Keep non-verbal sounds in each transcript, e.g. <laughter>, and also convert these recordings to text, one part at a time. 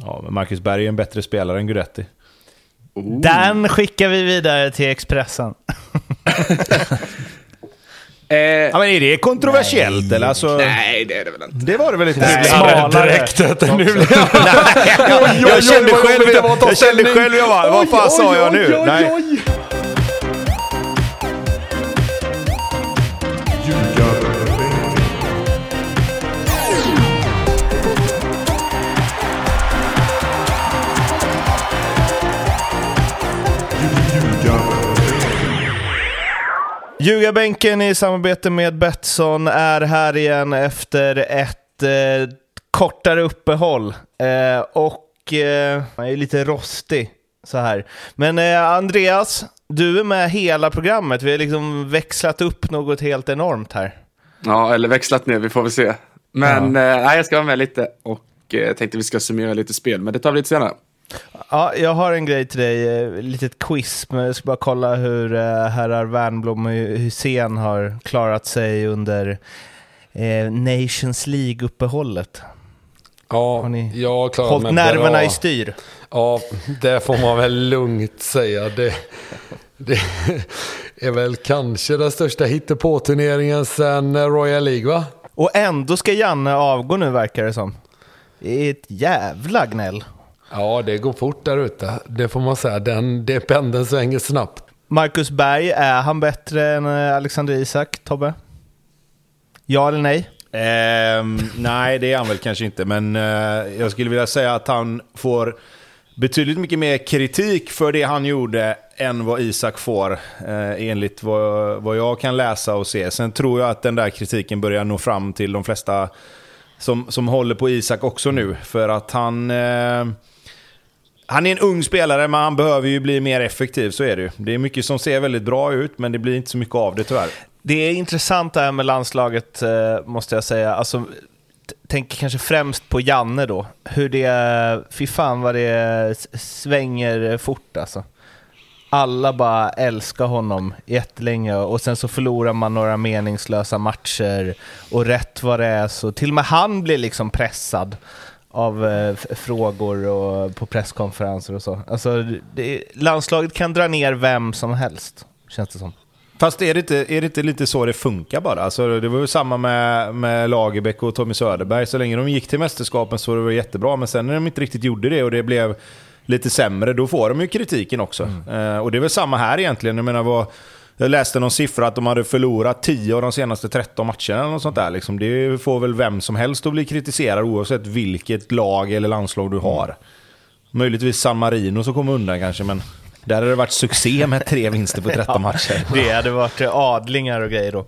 Ja, men Marcus Berg är en bättre spelare än Guidetti. Oh. Den skickar vi vidare till Expressen. <laughs> Eh, ja, men är det kontroversiellt nej, eller? Alltså, nej, det är det väl inte. Det var det väl inte? Nej, smalare. Direkt att <laughs> nu blev jag... jag kände själv, jag kände själv, jag bara, vad fan sa jag nu? Nej. Ljugarbänken i samarbete med Betsson är här igen efter ett eh, kortare uppehåll. Eh, och eh, jag är lite rostig så här. Men eh, Andreas, du är med hela programmet. Vi har liksom växlat upp något helt enormt här. Ja, eller växlat ner, vi får väl se. Men ja. eh, jag ska vara med lite och eh, tänkte vi ska summera lite spel, men det tar vi lite senare. Ja, jag har en grej till dig, ett litet quiz, men jag ska bara kolla hur eh, herrar Wernbloom och Hussein har klarat sig under eh, Nations League-uppehållet. Ja, har ni jag klarar hållit nerverna bra. i styr? Ja, det får man väl lugnt säga. Det, det är väl kanske den största hittepå-turneringen sedan Royal League, va? Och ändå ska Janne avgå nu, verkar det som. Det är ett jävla gnäll. Ja, det går fort där ute. Det får man säga. Den, det pendeln svänger snabbt. Marcus Berg, är han bättre än eh, Alexander Isak, Tobbe? Ja eller nej? Eh, nej, det är han väl kanske inte. Men eh, jag skulle vilja säga att han får betydligt mycket mer kritik för det han gjorde än vad Isak får, eh, enligt vad, vad jag kan läsa och se. Sen tror jag att den där kritiken börjar nå fram till de flesta som, som håller på Isak också nu. För att han... Eh, han är en ung spelare, men han behöver ju bli mer effektiv, så är det ju. Det är mycket som ser väldigt bra ut, men det blir inte så mycket av det tyvärr. Det är intressant det här med landslaget, eh, måste jag säga. Alltså, tänker kanske främst på Janne då. Hur det, fy fan vad det svänger fort alltså. Alla bara älskar honom jättelänge och sen så förlorar man några meningslösa matcher och rätt vad det är så till och med han blir liksom pressad av eh, frågor och på presskonferenser och så. Alltså, det, landslaget kan dra ner vem som helst, känns det som. Fast är det, inte, är det inte lite så det funkar bara? Alltså, det var ju samma med, med Lagerbäck och Tommy Söderberg. Så länge de gick till mästerskapen så var det jättebra, men sen när de inte riktigt gjorde det och det blev lite sämre, då får de ju kritiken också. Mm. Eh, och det är väl samma här egentligen. Jag menar, vad, jag läste någon siffra att de hade förlorat 10 av de senaste 13 matcherna. Eller något sånt där. Liksom. Det får väl vem som helst att bli kritiserad oavsett vilket lag eller landslag du har. Mm. Möjligtvis San Marino som kommer undan kanske, men där hade det varit succé med tre vinster på 13 <laughs> matcher. det hade varit adlingar och grejer då.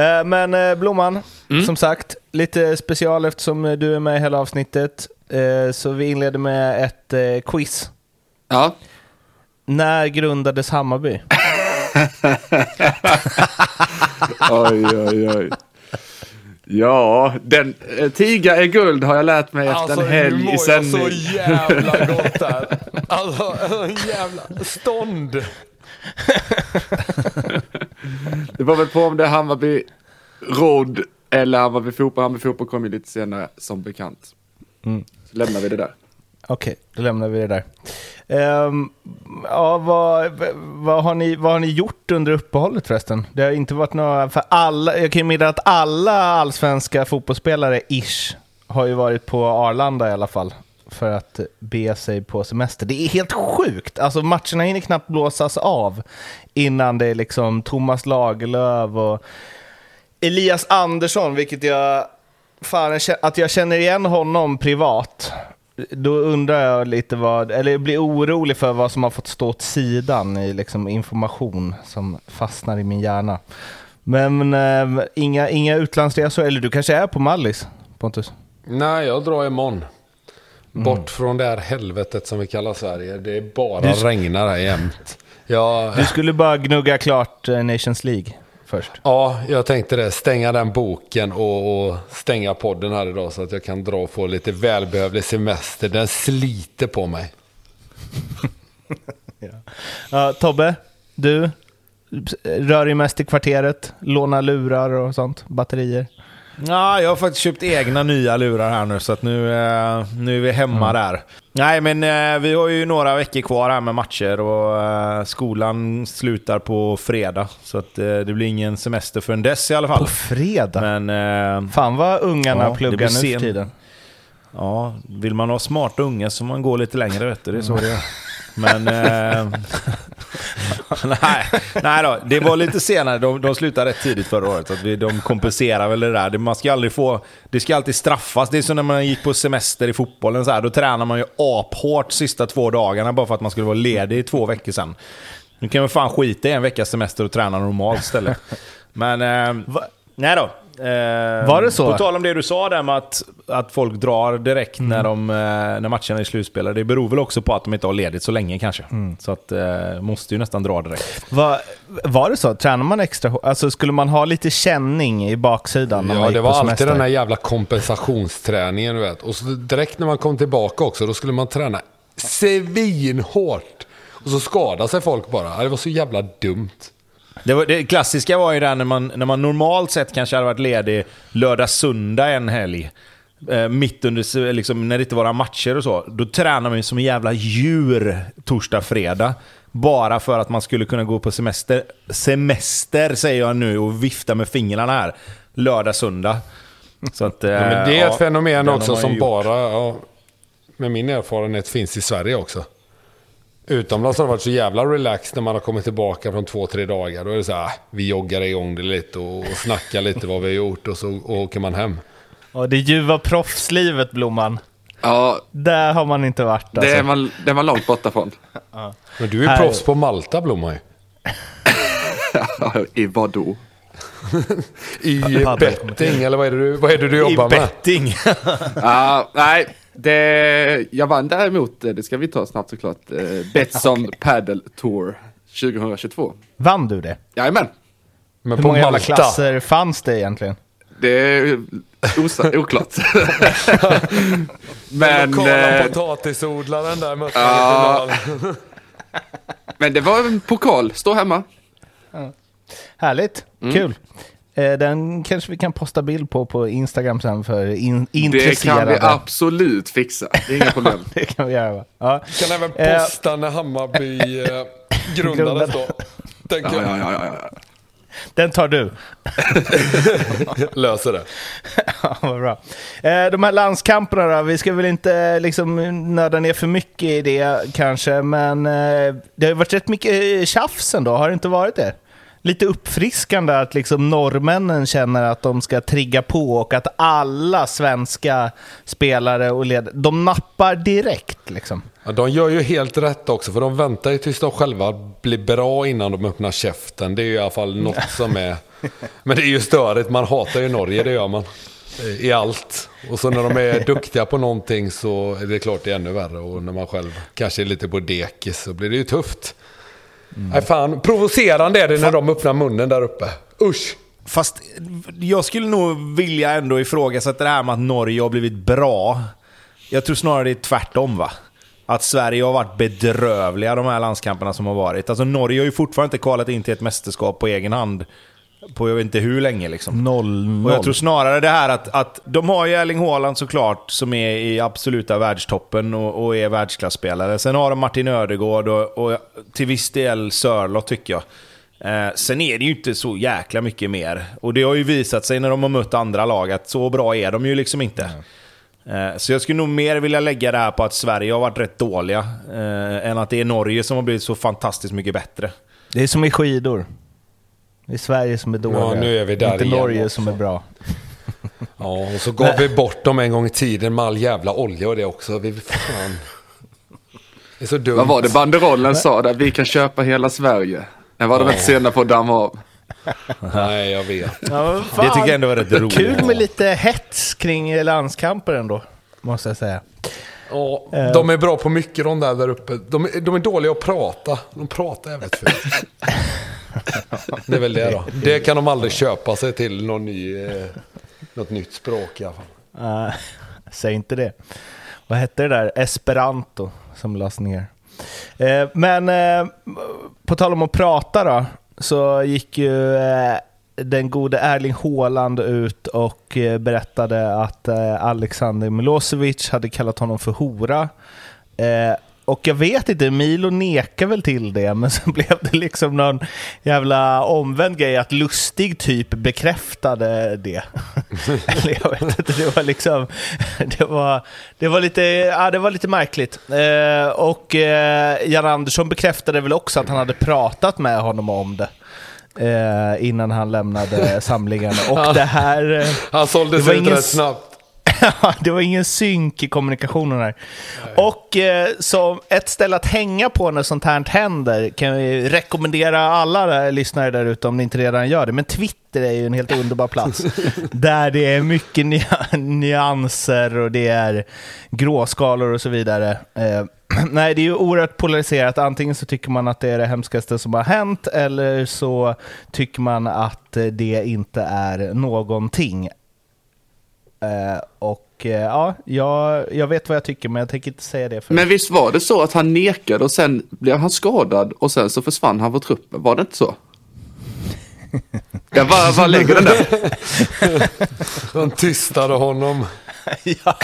Eh, men eh, Blomman, mm. som sagt, lite special eftersom du är med i hela avsnittet. Eh, så vi inleder med ett quiz. Ja. När grundades Hammarby? <laughs> oj, oj, oj. Ja, den, eh, tiga är guld har jag lärt mig efter alltså, en helg i sändning. Alltså så jävla <laughs> gott här. Alltså, en jävla stånd. det var väl på om det är Hammarby Rodd eller Hammarby Fotboll. Hammarby Fotboll kom ju lite senare som bekant. Mm. Så lämnar vi det där. Okej, okay, då lämnar vi det där. Um, ja, vad, vad, har ni, vad har ni gjort under uppehållet förresten? Det har inte varit några, för alla, jag kan ju meddela att alla allsvenska fotbollsspelare, ish, har ju varit på Arlanda i alla fall för att be sig på semester. Det är helt sjukt! Alltså matcherna hinner knappt blåsas av innan det är liksom Thomas Lagerlöf och Elias Andersson, vilket jag... Fan, att jag känner igen honom privat då undrar jag lite vad, eller jag blir orolig för vad som har fått stå åt sidan i liksom information som fastnar i min hjärna. Men äh, inga, inga utlandsresor, eller du kanske är på Mallis, Pontus? Nej, jag drar imorgon. Mm. Bort mm. från det här helvetet som vi kallar Sverige. Det är bara du... regnar här jämt. Jag... Du skulle bara gnugga klart eh, Nations League först. Ja, jag tänkte det. Stänga den boken och, och, stänga podden här idag så att jag kan dra och få lite välbehövlig semester. Den sliter på mig. <laughs> ja. ja, Tobbe, du rör dig mest i kvarteret, lånar lurar och sånt, batterier. Ja, jag har faktiskt köpt egna nya lurar här nu, så att nu, eh, nu är vi hemma där. Nej, men eh, vi har ju några veckor kvar här med matcher och eh, skolan slutar på fredag. Så att det blir ingen semester förrän dess i alla fall. På fredag? Men Fan vad ungarna Ja, pluggar nu för tiden. ja, vill man ha smarta unga så man gå lite längre, vet du. Det är så det är. <laughs> Men... Eh, <laughs> nej, nej då, det var lite senare. De, de slutade rätt tidigt förra året. Så att vi, de kompenserar väl det där. Det, man ska aldrig få... Det ska alltid straffas. Det är som när man gick på semester i fotbollen. Så här, då tränar man ju aphårt sista två dagarna bara för att man skulle vara ledig i två veckor sedan. Nu kan vi fan skita i en veckas semester och träna normalt istället. Men... Eh, nej då. Eh, Var det så? På tal om det du sa där med att, att folk drar direkt när, de, eh, när matcherna är slutspelade. Det beror väl också på att de inte har ledigt så länge kanske. Så att eh, måste ju nästan dra direkt. Var, var det så? Tränar man extra Alltså skulle man ha lite känning i baksidan när man Ja, gick det var alltid den här jävla kompensationsträningen du vet. Och så direkt när man kom tillbaka också, då skulle man träna svinhårt. Och så skadade sig folk bara. Det var så jävla dumt. Det, var, det klassiska var ju där när man, när man normalt sett kanske hade varit ledig lördag-söndag en helg. Eh, mitt under, liksom, när det inte var några matcher och så. Då tränar man ju som jävla djur torsdag-fredag. Bara för att man skulle kunna gå på semester. Semester säger jag nu och vifta med fingrarna här. Lördag-söndag. Så att, eh, Ja, men det är ja, ett fenomen den har också som gjort. bara, ja, med min erfarenhet, finns i Sverige också. Utomlands har det varit så jävla relaxed när man har kommit tillbaka från två, tre dagar. Då är det så här, vi joggar igång det lite och, och snackar lite vad vi har gjort och så åker man hem. Och det ljuva proffslivet, Blomman. Ja, Där har man inte varit det alltså. är man, det är man långt borta från. Men du är Här- proffs på Malta, Blomman ju. <laughs> I vad då? <laughs> I betting, eller vad är det du, vad är det du I jobbar med? betting. <laughs> Ja, nej, det, jag vann däremot, eh, det ska vi ta snabbt såklart, eh, Betsson <laughs> Paddle Tour 2022. Vann du det? Jajamän, Men Hur på många jävla klasser fanns det egentligen? det är <laughs> oklart. <laughs> men, Lokala eh, potatisodlaren där mötte Ja. ja. men det var en pokal, stå hemma. Härligt, Mm. kul. Eh, Den kanske vi kan posta bild på på Instagram sen för in, Det intresserade. kan vi absolut fixa, det är inga problem. <laughs> Det kan vi göra? Ja. Kan även Eh. posta när Hammarby eh, grundades då. <laughs> Tänker Ja, ja, ja, ja. Den tar du. <laughs> Löser det. Ja, vad bra. De här landskamperna då, vi ska väl inte liksom nörda ner för mycket i det kanske, men det har ju varit rätt mycket tjafs ändå, har det inte varit det? Lite uppfriskande att liksom norrmännen känner att de ska trigga på och att alla svenska spelare och ledare, de nappar direkt liksom. Ja, de gör ju helt rätt också, för de väntar ju tills de själva blir bra innan de öppnar käften. Det är ju i alla fall något <laughs> som är... Men det är ju störigt, man hatar ju Norge, det gör man. I allt. Och så när de är duktiga på någonting så är det klart det är ännu värre. Och när man själv kanske är lite på dekis så blir det ju tufft. Nej fan, provocerande är det när de öppnar munnen där uppe. Usch! Fast jag skulle nog vilja ändå ifrågasätta det här med att Norge har blivit bra. Jag tror snarare det är tvärtom va? Att Sverige har varit bedrövliga de här landskamperna som har varit. Alltså Norge har ju fortfarande inte kvalat in till ett mästerskap på egen hand. På jag vet inte hur länge liksom. Noll, Och jag noll. tror snarare det här att, att de har ju Erling Haaland såklart som är i absoluta världstoppen och, och är världsklasspelare. Sen har de Martin Ödegård och, och till viss del Sörlott tycker jag. Eh, sen är det ju inte så jäkla mycket mer. Och det har ju visat sig när de har mött andra lag att så bra är de ju liksom inte. Eh, så jag skulle nog mer vilja lägga det här på att Sverige har varit rätt dåliga. Eh, än att det är Norge som har blivit så fantastiskt mycket bättre. Det är som i skidor. Det är Sverige som är dåliga. Ja, nu är vi där Inte igen Norge också. som är bra. <laughs> Ja, och så gav vi bort dem en gång i tiden med all jävla olja och det också. Vi, fan. Det är så dumt. Vad var det banderollen sa där? Vi kan köpa hela Sverige. Den var de inte sena på att damma av. Nej, jag vet. Ja, fan. Det tycker jag ändå var rätt roligt. Kul med lite hets kring landskamper ändå, måste jag säga. Ja, de är bra på mycket de där där uppe. De, är- de är dåliga att prata. De pratar jävligt fult. <laughs> Det är väl det då. Det kan de aldrig köpa sig till någon ny, eh, något nytt språk i alla fall. Uh, säg inte det. Vad hette det där? Esperanto som lades ner. Eh, men eh, på tal om att prata då, så gick ju eh, den gode Erling Haaland ut och eh, berättade att eh, Alexander Milosevic hade kallat honom för hora. Och jag vet inte, Milo nekar väl till det, men så <laughs> blev det liksom någon jävla omvänd grej att Lustig typ bekräftade det. Eller <laughs> jag vet inte, det var liksom, det var, det var, lite, ja, det var lite märkligt. Eh, och eh, Jan Andersson bekräftade väl också att han hade pratat med honom om det. Eh, innan han lämnade samlingen. Och det här... Eh, Han sålde sig ut rätt snabbt. Det var ingen synk i kommunikationen här. Och eh, som ett ställe att hänga på när sånt här händer kan vi rekommendera alla där, lyssnare där ute om ni inte redan gör det. Men Twitter är ju en helt underbar plats. <laughs> där det är mycket nya- nyanser och det är gråskalor och så vidare. Eh, <clears throat> nej, det är ju oerhört polariserat. Antingen så tycker man att det är det hemskaste som har hänt eller så tycker man att det inte är någonting. Eh, och eh, ja, jag, jag vet vad jag tycker men jag tänker inte säga det. För Men visst var det så att han nekade och sen blev han skadad och sen så försvann han från truppen? Var det inte så? <laughs> Jag bara, bara lägger den där. <laughs> De tystade honom. <laughs> ja,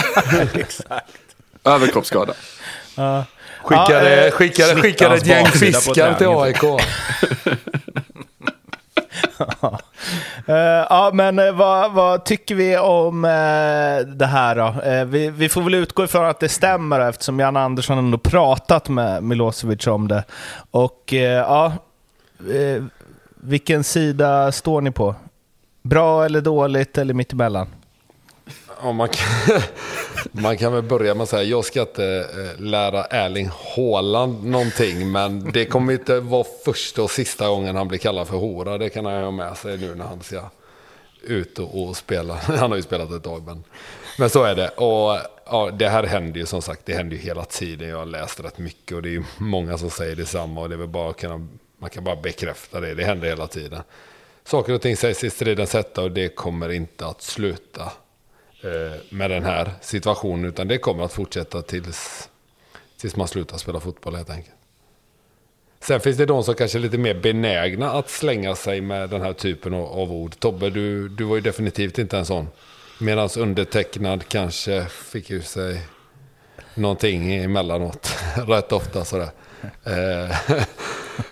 exakt. Överkroppsskada. Ja. Skickade, eh, skickade, skickade ett gäng fiskar till. AIK. <laughs> Eh, ja, men eh, vad, vad tycker vi om eh, det här då? Vi, vi får väl utgå ifrån att det stämmer eftersom Jan Andersson ändå pratat med Milosevic om det. Och ja, vilken sida står ni på? Bra eller dåligt eller mittemellan? Ja, man, kan, <laughs> man kan väl börja med att säga, jag ska inte eh, lära Erling Haaland någonting, men det kommer inte vara första och sista gången han blir kallad för hora. Det kan han ju ha med sig nu när han ska ut och, och spela. <laughs> Han har ju spelat ett tag, men, men så är det. Och ja, det här händer ju som sagt, det händer ju hela tiden. Jag har läst rätt mycket och det är ju många som säger detsamma och det är väl bara att kunna, man kan bara bekräfta det. Det händer hela tiden. Saker och ting sägs i stridens hetta och det kommer inte att sluta Eh, med den här situationen. Utan det kommer att fortsätta tills, tills man slutar spela fotboll helt enkelt. Sen finns det de som kanske är lite mer benägna att slänga sig med den här typen av, av ord. Tobbe, du, du var ju definitivt inte en sån. Medan undertecknad kanske fick ju sig någonting emellanåt. <laughs> Rätt ofta sådär. Eh,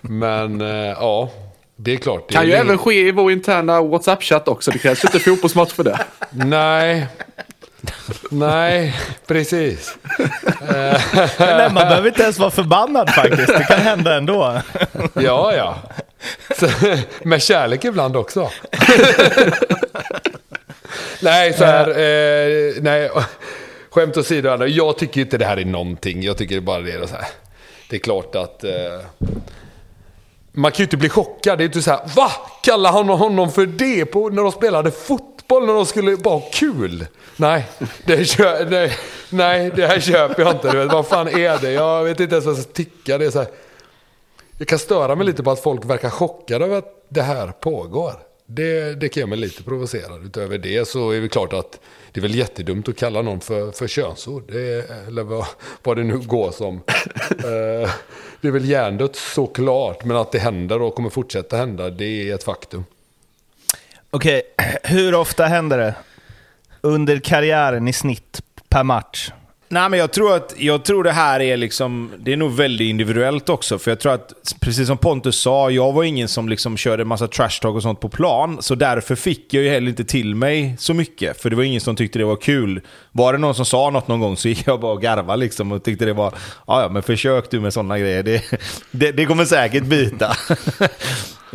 <laughs> men eh, ja, det är klart. Det Kan är ju det- även ske i vår interna WhatsApp-chatt också. Det krävs ju inte fotbollsmatch för det. Nej. Nej, precis. Nej, man behöver inte ens vara förbannad faktiskt. Det kan hända ändå. Ja, ja. Så, med kärlek ibland också. nej, så här. Eh, nej, skämt åsido. Jag tycker inte det här är någonting. Jag tycker bara det är så här. Det är klart att... Eh, man kan ju inte bli chockad. Det är inte så här, va? Kallar han honom för det på, när de spelade fotboll? När de skulle bara ha kul? Nej, det, kö, nej, nej, det här köper jag inte. Du vet, vad fan är det? Jag vet inte ens vad jag ska tycka. Det är så här, jag kan störa mig lite på att folk verkar chockade över att det här pågår. Det, det kan göra mig lite provocerad. Utöver det så är det klart att det är väl jättedumt att kalla någon för, för könsord. Det, eller vad, vad det nu går som. Uh, det är väl hjärndött såklart. Men att det händer och kommer fortsätta hända, det är ett faktum. Okej, <clears throat> hur ofta händer det? Under karriären i snitt per match? Nej, men jag tror att jag tror det här är liksom, det är nog väldigt individuellt också. För jag tror att, precis som Pontus sa, jag var ingen som liksom körde massa trash talk och sånt på plan. Så därför fick jag ju heller inte till mig så mycket. För det var ingen som tyckte det var kul. Var det någon som sa något någon gång så gick jag bara och garvade liksom och tyckte det var, ja ja men försök du med sådana grejer. Det, <laughs> det, det kommer säkert bita. <laughs>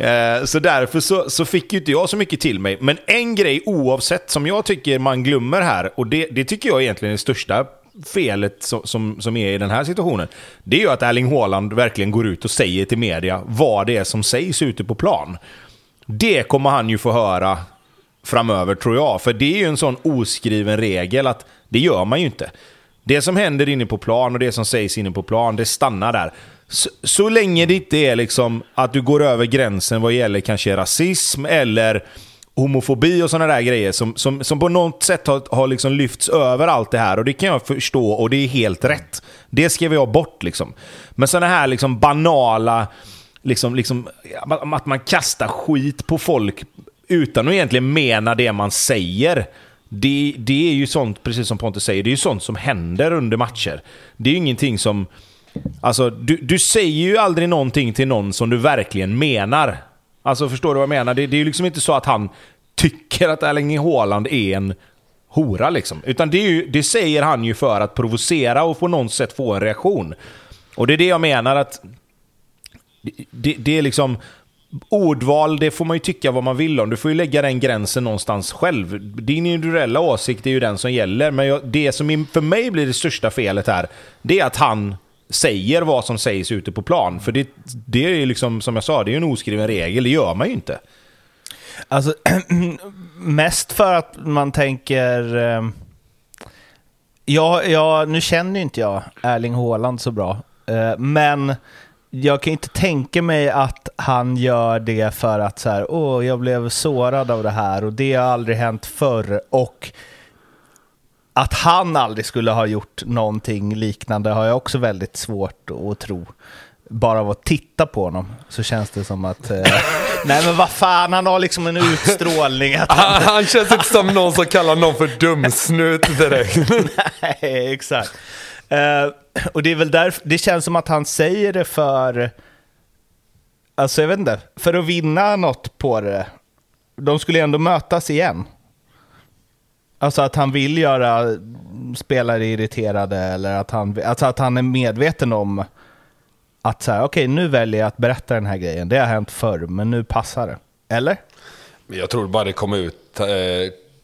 Eh, så därför så, så fick ju inte jag så mycket till mig. Men en grej oavsett som jag tycker man glömmer här, och det, det tycker jag egentligen är det största felet som, som, som är i den här situationen. Det är ju att Erling Haaland verkligen går ut och säger till media vad det är som sägs ute på plan. Det kommer han ju få höra framöver tror jag. För det är ju en sån oskriven regel att det gör man ju inte. Det som händer inne på plan och det som sägs inne på plan, det stannar där. Så, så länge det inte är liksom att du går över gränsen vad gäller kanske rasism eller homofobi och sådana där grejer som, som, som på något sätt har, har liksom lyfts över allt det här. Och det kan jag förstå och det är helt rätt. Det skrev jag bort liksom. Men sådana här liksom banala, liksom, liksom, att man kastar skit på folk utan att egentligen mena det man säger. Det, det är ju sånt, precis som Pontus säger, det är ju sånt som händer under matcher. Det är ju ingenting som... Alltså, du, du säger ju aldrig någonting till någon som du verkligen menar. Alltså, förstår du vad jag menar? Det, det är ju liksom inte så att han tycker att Erling Haaland är en hora liksom. Utan det, är ju, det säger han ju för att provocera och på något sätt få en reaktion. Och det är det jag menar att... Det, det är liksom... Ordval, det får man ju tycka vad man vill om. Du får ju lägga den gränsen någonstans själv. Din individuella åsikt är ju den som gäller. Men jag, det som för mig blir det största felet här, det är att han säger vad som sägs ute på plan. För det, det är ju liksom, som jag sa, det är ju en oskriven regel. Det gör man ju inte. Alltså, <clears throat> mest för att man tänker... Eh, ja, ja, nu känner ju inte jag Erling Haaland så bra, eh, men jag kan inte tänka mig att han gör det för att så här, åh, jag blev sårad av det här och det har aldrig hänt förr. Och att han aldrig skulle ha gjort någonting liknande har jag också väldigt svårt att tro bara av att titta på honom så känns det som att... Eh, <laughs> nej men vad fan, han har liksom en utstrålning. Att <laughs> han... han känns inte som någon som kallar någon för dumsnut direkt. <laughs> nej, exakt. Eh, och det är väl därför, det känns som att han säger det för... Alltså jag vet inte, för att vinna något på det. De skulle ändå mötas igen. Alltså att han vill göra spelare irriterade eller att han, alltså att han är medveten om att så här, okej, okay, nu väljer jag att berätta den här grejen. Det har hänt förr, men nu passar det. Eller? Jag tror bara det kom ut, eh,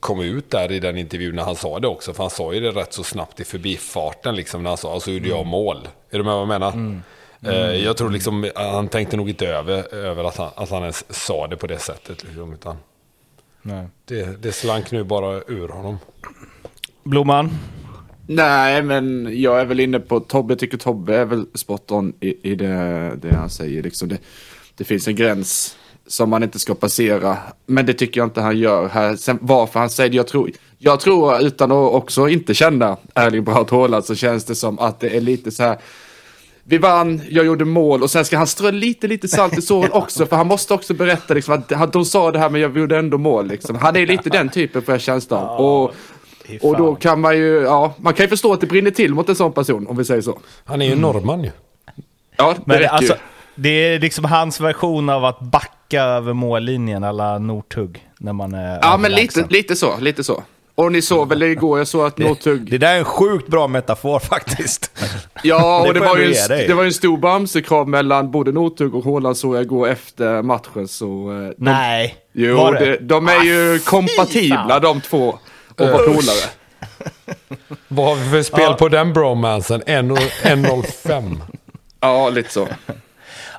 kom ut där i den intervjun när han sa det också. För han sa ju det rätt så snabbt i förbifarten, liksom, när han sa, alltså gjorde jag mm. mål. Är du med vad jag menar? Mm. Mm. jag tror liksom, han tänkte nog inte över, över att, han, att han ens sa det på det sättet. Liksom, utan Nej. Det, det slank nu bara ur honom. Blomman? Nej, men jag är väl inne på Tobbe. Tycker Tobbe är väl spot on i, i det, det han säger. Liksom det, det finns en gräns som man inte ska passera. Men det tycker jag inte han gör här. Sen varför han säger det, jag tror, jag tror utan att också inte känna Erling Braut Haaland så känns det som att det är lite så här. Vi vann, jag gjorde mål och sen ska han strö lite, lite salt i såren <laughs> också. För han måste också berätta liksom, att de sa det här men jag gjorde ändå mål. Liksom. Han är lite den typen får jag känslan. Och och då kan man ju, ja, man kan ju förstå att det brinner till mot en sån person om vi säger så. Han är ju mm. norrman ju. Ja, det Men räcker alltså, ju. Det är liksom hans version av att backa över mållinjen alla Northug när man är Ja, men lite, lite så, lite så. Och ni såg väl igår, jag såg att Northug... Det där är en sjukt bra metafor <laughs> faktiskt. Ja, och det, det var, ju en, det var ju en stor bamsekrav mellan både Northug och Håland såg jag igår efter matchen. Så, eh, de, Nej, Jo, var det? De är ah, ju kompatibla de två och vara polare. <laughs> Vad har vi för spel ja. på den bromansen? 1.05. ja, lite så.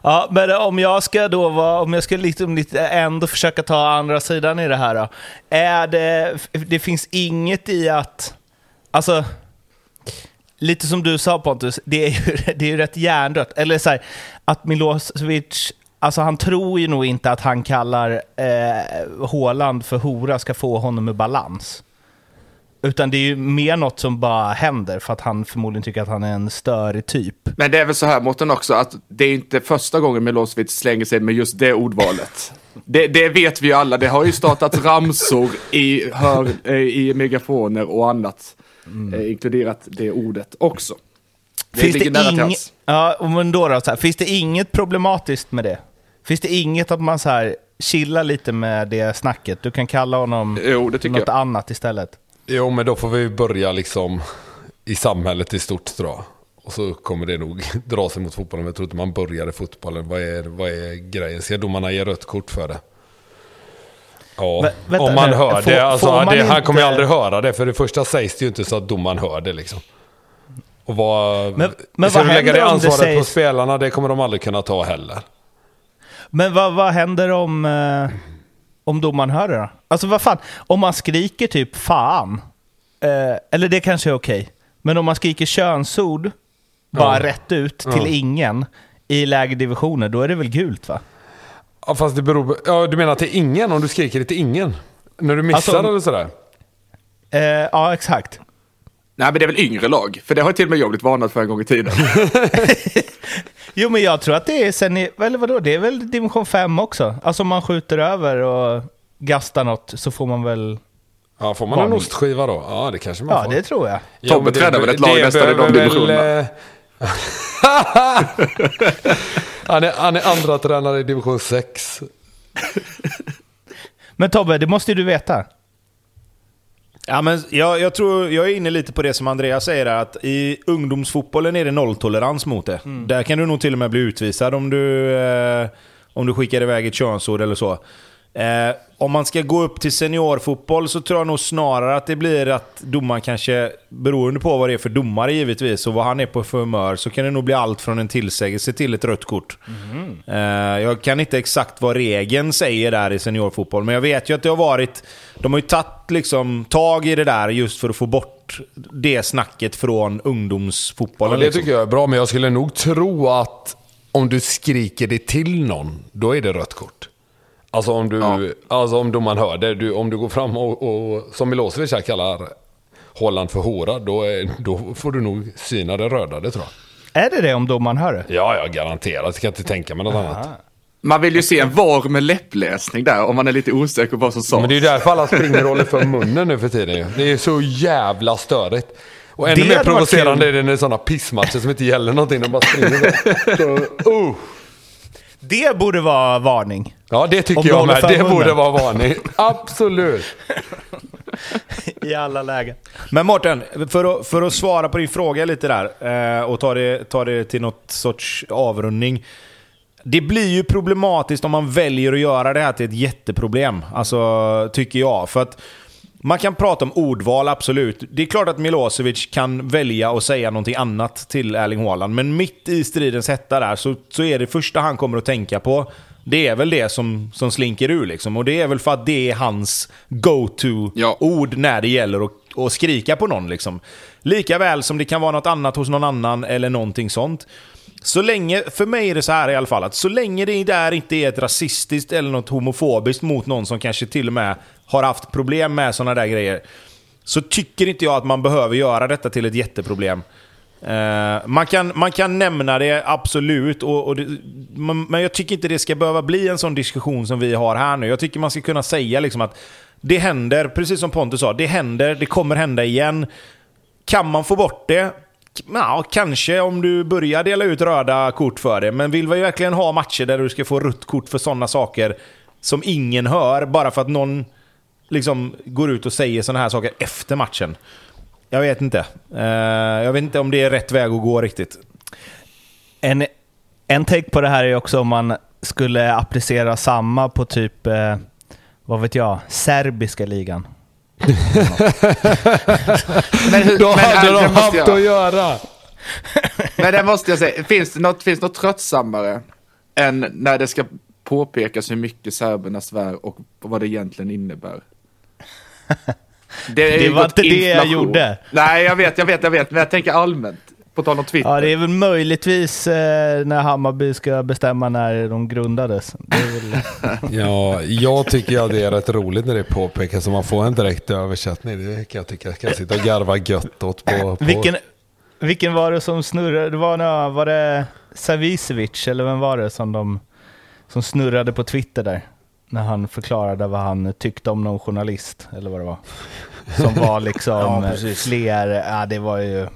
Ja, men om jag ska då vara, om jag ska liksom lite ändå försöka ta andra sidan i det här då. Är det, det finns inget i att, alltså, lite som du sa Pontus, det är ju, <laughs> det är ju rätt hjärndött. Eller så här, att Milosevic Alltså han tror ju nog inte att han kallar eh, Håland för hora ska få honom i balans. Utan det är ju mer något som bara händer för att han förmodligen tycker att han är en störig typ. Men det är väl så här Mårten också, att det är inte första gången Milosevic slänger sig med just det ordvalet. <laughs> Det, det vet vi ju alla, det har ju startat ramsor i, hör, eh, i megafoner och annat. Mm. Eh, inkluderat det ordet också. Det finns ligger det nära ing... Ja, men då, då så här, finns det inget problematiskt med det? Finns det inget att man så här chillar lite med det snacket? Du kan kalla honom jo, något jag. annat istället. Jo, men då får vi börja liksom i samhället i stort jag. Och så kommer det nog <laughs> dra sig mot fotbollen. Men jag tror inte man börjar i fotbollen. Vad är, vad är grejen? Ska domarna ge rött kort för det? Ja, men, vänta, om man hör får, det. Alltså, man det inte... Han kommer ju aldrig höra det. För det första sägs det ju inte så att domaren hör det liksom. Och vad... Men, men ska vad du lägga det ansvaret sägs... på spelarna? Det kommer de aldrig kunna ta heller. Men vad, vad händer om... Eh om domaren hör det då? Alltså vad fan, om man skriker typ fan, eh, eller det kanske är okej, men om man skriker könsord bara ja. rätt ut till ja. ingen i lägre divisioner, då är det väl gult va? Ja fast det beror på, ja du menar till ingen om du skriker det till ingen? När du missar alltså, eller sådär? Eh, ja exakt. Nej men det är väl yngre lag, för det har till och med jag blivit varnad för en gång i tiden. <laughs> Jo, men jag tror att det är sen i, eller vadå, det är väl division 5 också? Alltså om man skjuter över och... gastar något så får man väl... Ja, får man en ostskiva då? Ja, det kanske man Ja, får. det tror jag. Ja, Tobbe tränar väl ett lag nästan i de divisionerna. eh, <laughs> han, är, han är andra tränare i division 6. Men Tobbe, det måste ju du veta. Ja, men jag, jag tror jag är inne lite på det som Andreas säger, att i ungdomsfotbollen är det nolltolerans mot det. Där kan du nog till och med bli utvisad om du, eh, om du skickar iväg ett könsord eller så. Eh, om man ska gå upp till seniorfotboll så tror jag nog snarare att det blir att domaren kanske, beroende på vad det är för domare givetvis och vad han är på för humör, så kan det nog bli allt från en tillsägelse till ett rött kort. Eh, jag kan inte exakt vad regeln säger där i seniorfotboll, men jag vet ju att det har varit... De har ju tagit liksom tag i det där just för att få bort det snacket från ungdomsfotbollen. Ja, det liksom. tycker jag är bra, men jag skulle nog tro att om du skriker det till någon, då är det rött kort. Alltså om, du, Ja. alltså om domaren hör det, du, om du går fram och, och som Milosevic här kallar Holland för hora, då, är, då får du nog syna det röda, det tror jag. Är det det om domaren hör det? Ja, jag garanterat. Jag kan inte tänka mig något annat. Man vill ju se en VAR med läppläsning där om man är lite osäker på vad som sades. Men det är ju därför alla springer och håller för munnen nu för tiden ju. Det är så jävla störigt. Och ännu Det mer provocerande är det när det är sådana pissmatcher som inte gäller någonting. De bara springer <laughs> så, uh. Det borde vara varning. Ja, det tycker jag med. Det borde vara varning. Absolut. <laughs> I alla lägen. Men Mårten, för att, för att svara på din fråga lite där eh, och ta det, ta det till något sorts avrundning. Det blir ju problematiskt om man väljer att göra det här till ett jätteproblem. Alltså, tycker jag. För att man kan prata om ordval, absolut. Det är klart att Milosevic kan välja att säga någonting annat till Erling Haaland. Men mitt i stridens hetta där så, så är det första han kommer att tänka på det är väl det som, som slinker ur liksom. Och det är väl för att det är hans go-to-ord Ja. när det gäller att, att skrika på någon. Liksom. Lika väl som det kan vara något annat hos någon annan eller någonting sånt. Så länge, för mig är det så här i alla fall, att så länge det där inte är ett rasistiskt eller något homofobiskt mot någon som kanske till och med har haft problem med sådana där grejer. Så tycker inte jag att man behöver göra detta till ett jätteproblem. Uh, man, kan, man kan nämna det, absolut. Och, och det, man, men jag tycker inte det ska behöva bli en sån diskussion som vi har här nu. Jag tycker man ska kunna säga liksom att det händer, precis som Pontus sa, det händer, det kommer hända igen. Kan man få bort det? Ja, kanske om du börjar dela ut röda kort för det. Men vill vi verkligen ha matcher där du ska få rött kort för sådana saker som ingen hör, bara för att någon liksom går ut och säger sådana här saker efter matchen? Jag vet inte. Eh, jag vet inte om det är rätt väg att gå riktigt. En, en take på det här är också om man skulle applicera samma på typ, eh, vad vet jag, serbiska ligan. Men, hur, Då men, hade det de haft jag- att göra. Men det måste jag säga, finns det något, finns det något tröttsammare än när det ska påpekas hur mycket serberna svär och vad det egentligen innebär? <laughs> är Det ju var inte det jag gjorde. Nej, jag vet, jag vet, jag vet, men jag tänker allmänt. På tal om Twitter. Ja, det är väl möjligtvis eh, när Hammarby ska bestämma när de grundades. Det är väl... <laughs> Ja, jag tycker att det är rätt roligt när det påpekas så man får en direkt översättning. Det kan jag tycka. Jag kan sitta och garva gött åt på... på. vilken, vilken var det som snurrade? Det var, nå- var det Savicevic, eller vem var det som, de, som snurrade på Twitter där? När han förklarade vad han tyckte om någon journalist, eller vad det var. Som var <laughs> liksom Ja, fler, ja det var ju...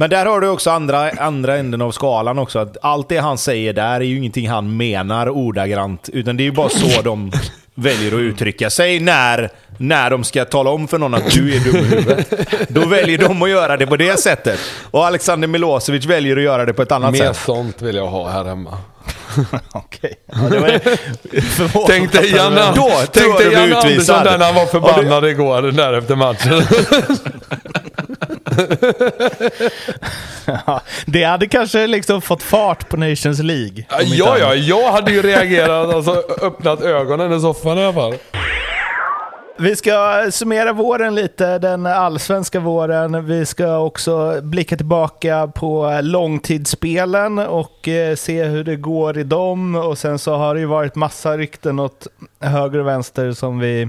Men där har du också andra, andra änden av skalan också. Att allt det han säger där är ju ingenting han menar ordagrant. Utan det är ju bara så <laughs> de väljer att uttrycka sig när, när de ska tala om för någon att du är dum i huvudet. Då väljer de att göra det på det sättet. Och Alexander Milosevic väljer att göra det på ett annat Mer sätt. sånt vill jag ha här hemma. <laughs> Okej. Ja, det var <laughs> förvånande. Tänk dig Janne, Då tänk dig Janne Andersson utvisad. där när han var förbannad igår där efter matchen. <laughs> Ja, det hade kanske liksom fått fart på Nations League. ja, ja, jag hade ju reagerat, alltså öppnat ögonen i soffan i alla fall. Vi ska summera våren lite, den allsvenska våren. Vi ska också blicka tillbaka på långtidsspelen och eh, se hur det går i dem. Och sen så har det ju varit massa rykten åt höger och vänster som vi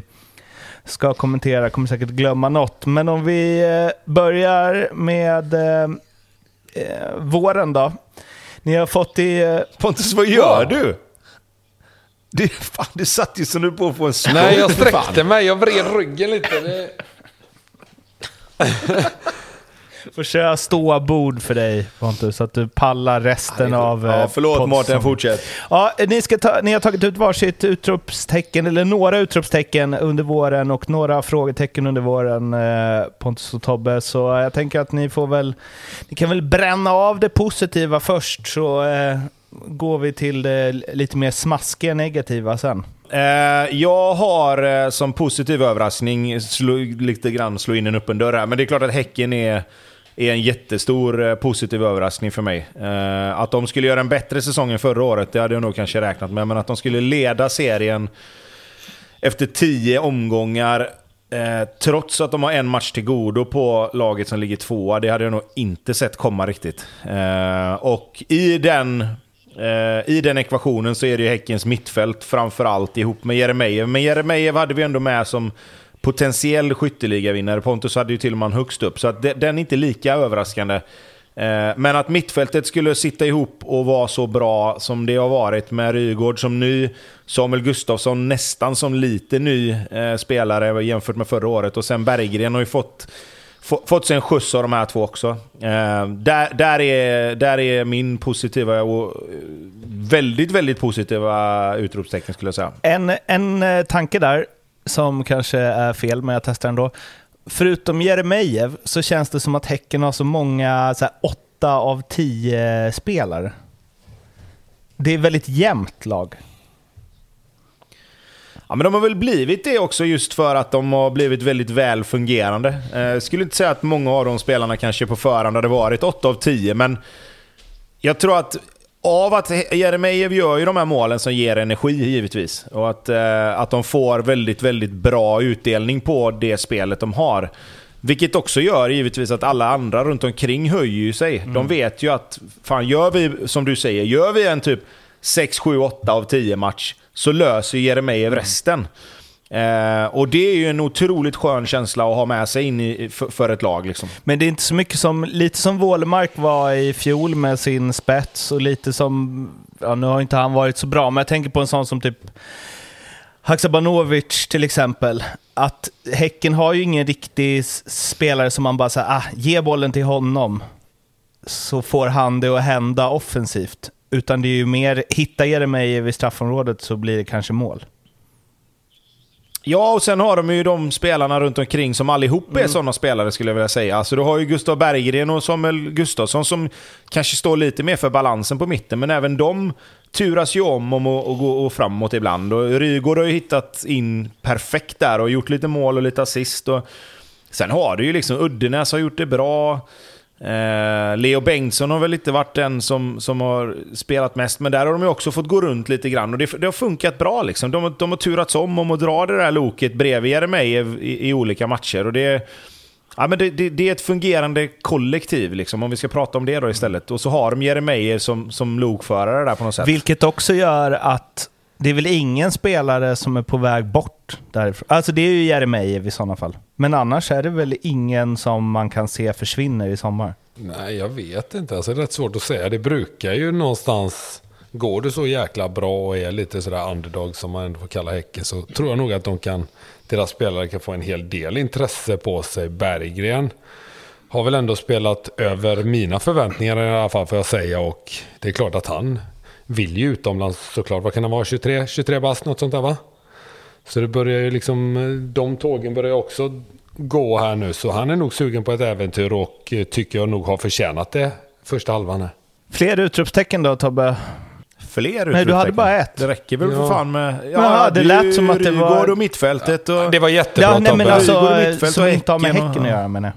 ska kommentera. Kommer säkert glömma något. Men om vi eh, börjar med eh, våren då. Ni har fått i... Pontus, vad gör du? Du, fan, du satt ju som du på att få en stroke. Nej, jag sträckte mig. Jag vred ryggen lite. Det... <laughs> Får köra ståa bord för dig Pontus, så att du pallar resten av... Ja, eh, förlåt podden. Mårten, fortsätt. Ja, ni, ska ta, ni har tagit ut varsitt utropstecken, eller några utropstecken under våren och några frågetecken under våren, eh, Pontus och Tobbe. Så jag tänker att ni får väl, ni kan väl bränna av det positiva först, så eh, går vi till det lite mer smaskiga negativa sen. Eh, jag har eh, som positiv överraskning slå, lite grann slå in en öppen dörr här. Men det är klart att Häcken är, är en jättestor eh, positiv överraskning för mig. Att de skulle göra en bättre säsong än förra året, det hade jag nog kanske räknat med. Men att de skulle leda serien efter tio omgångar, eh, trots att de har en match till godo på laget som ligger tvåa, det hade jag nog inte sett komma riktigt. Eh, och i den, Eh, i den ekvationen så är det ju Häckens mittfält framförallt ihop med Jeremejeff. Men Jeremejeff hade vi ändå med som potentiell skytteligavinnare. Pontus hade ju till och med högst upp, så att den är inte lika överraskande. Eh, men att mittfältet skulle sitta ihop och vara så bra som det har varit med Rygård som ny, Samuel Gustafsson nästan som lite ny eh, spelare jämfört med förra året och sen Berggren har ju fått, fått sig en skjuts av de här två också. Eh, där, där, är, där är min positiva och eh, väldigt, väldigt positiva utropstecken skulle jag säga. En, en eh, tanke där, som kanske är fel, men jag testar ändå. Förutom Jeremejeff så känns det som att Häcken har så många, så här, åtta av tio spelare. Det är väldigt jämnt lag. Ja, men de har väl blivit det också just för att de har blivit väldigt väl fungerande. Eh, skulle inte säga att många av de spelarna kanske på förhand hade varit 8 av 10, men jag tror att av att Jeremejeff gör ju de här målen som ger energi givetvis. Och att, eh, att de får väldigt, väldigt bra utdelning på det spelet de har. Vilket också gör givetvis att alla andra runt omkring höjer sig. De vet ju att, fan gör vi, som du säger, gör vi en typ 6, 7, 8 av 10 match så löser Jeremejeff resten. Eh, och det är ju en otroligt skön känsla att ha med sig in i, för, för ett lag. Liksom. Men det är inte så mycket som, lite som Wålemark var i fjol med sin spets och lite som, ja nu har inte han varit så bra, men jag tänker på en sån som typ Haksabanovic till exempel. Att Häcken har ju ingen riktig spelare som man bara säger, ah, ge bollen till honom. Så får han det att hända offensivt. Utan det är ju mer, hitta Jeremejeff i straffområdet så blir det kanske mål. Ja, och sen har de ju de spelarna runt omkring som allihop är sådana spelare skulle jag vilja säga. Alltså du har ju Gustav Berggren och Samuel Gustafsson som kanske står lite mer för balansen på mitten, men även de turas ju om om att gå framåt ibland. Och Rygaard har ju hittat in perfekt där och gjort lite mål och lite assist. Och sen har du ju liksom Uddenäs har gjort det bra. Eh, Leo Bengtsson har väl inte varit den som, som har spelat mest, men där har de ju också fått gå runt lite grann. Och det, det har funkat bra liksom. De, har- de har turats om om att dra det där loket bredvid Jeremejeff i, i olika matcher. Och det, ja, men det, det, det är ett fungerande kollektiv, liksom, om vi ska prata om det då istället. Och så har de Jeremejeff som, som lokförare där på något sätt. Vilket också gör att det är väl ingen spelare som är på väg bort därifrån. Alltså det är ju Jeremejeff i sådana fall. Men annars är det väl ingen som man kan se försvinner i sommar. Nej, jag vet inte. Alltså, det är rätt svårt att säga. Det brukar ju någonstans... Går det så jäkla bra och är lite sådär underdog som man ändå får kalla Häcken så tror jag nog att de kan, deras spelare kan få en hel del intresse på sig. Berggren har väl ändå spelat över mina förväntningar i alla fall får jag säga. Och det är klart att han vill ju utomlands såklart. Vad kan han vara? 23, 23 bast, något sånt där va? Så det börjar ju liksom, de tågen börjar också gå här nu. Så han är nog sugen på ett äventyr och eh, tycker jag nog har förtjänat det första halvan här. Fler utropstecken då Tobbe? Fler Nej, du hade utropstecken. bara ett. Det räcker väl för Ja. fan med... Jaha, det du, lät som att det var- Rygaard och mittfältet och... Det var jättebra Ja, nej, men Tobbe. alltså, som och inte har med Häcken och- Häcken att göra menar jag.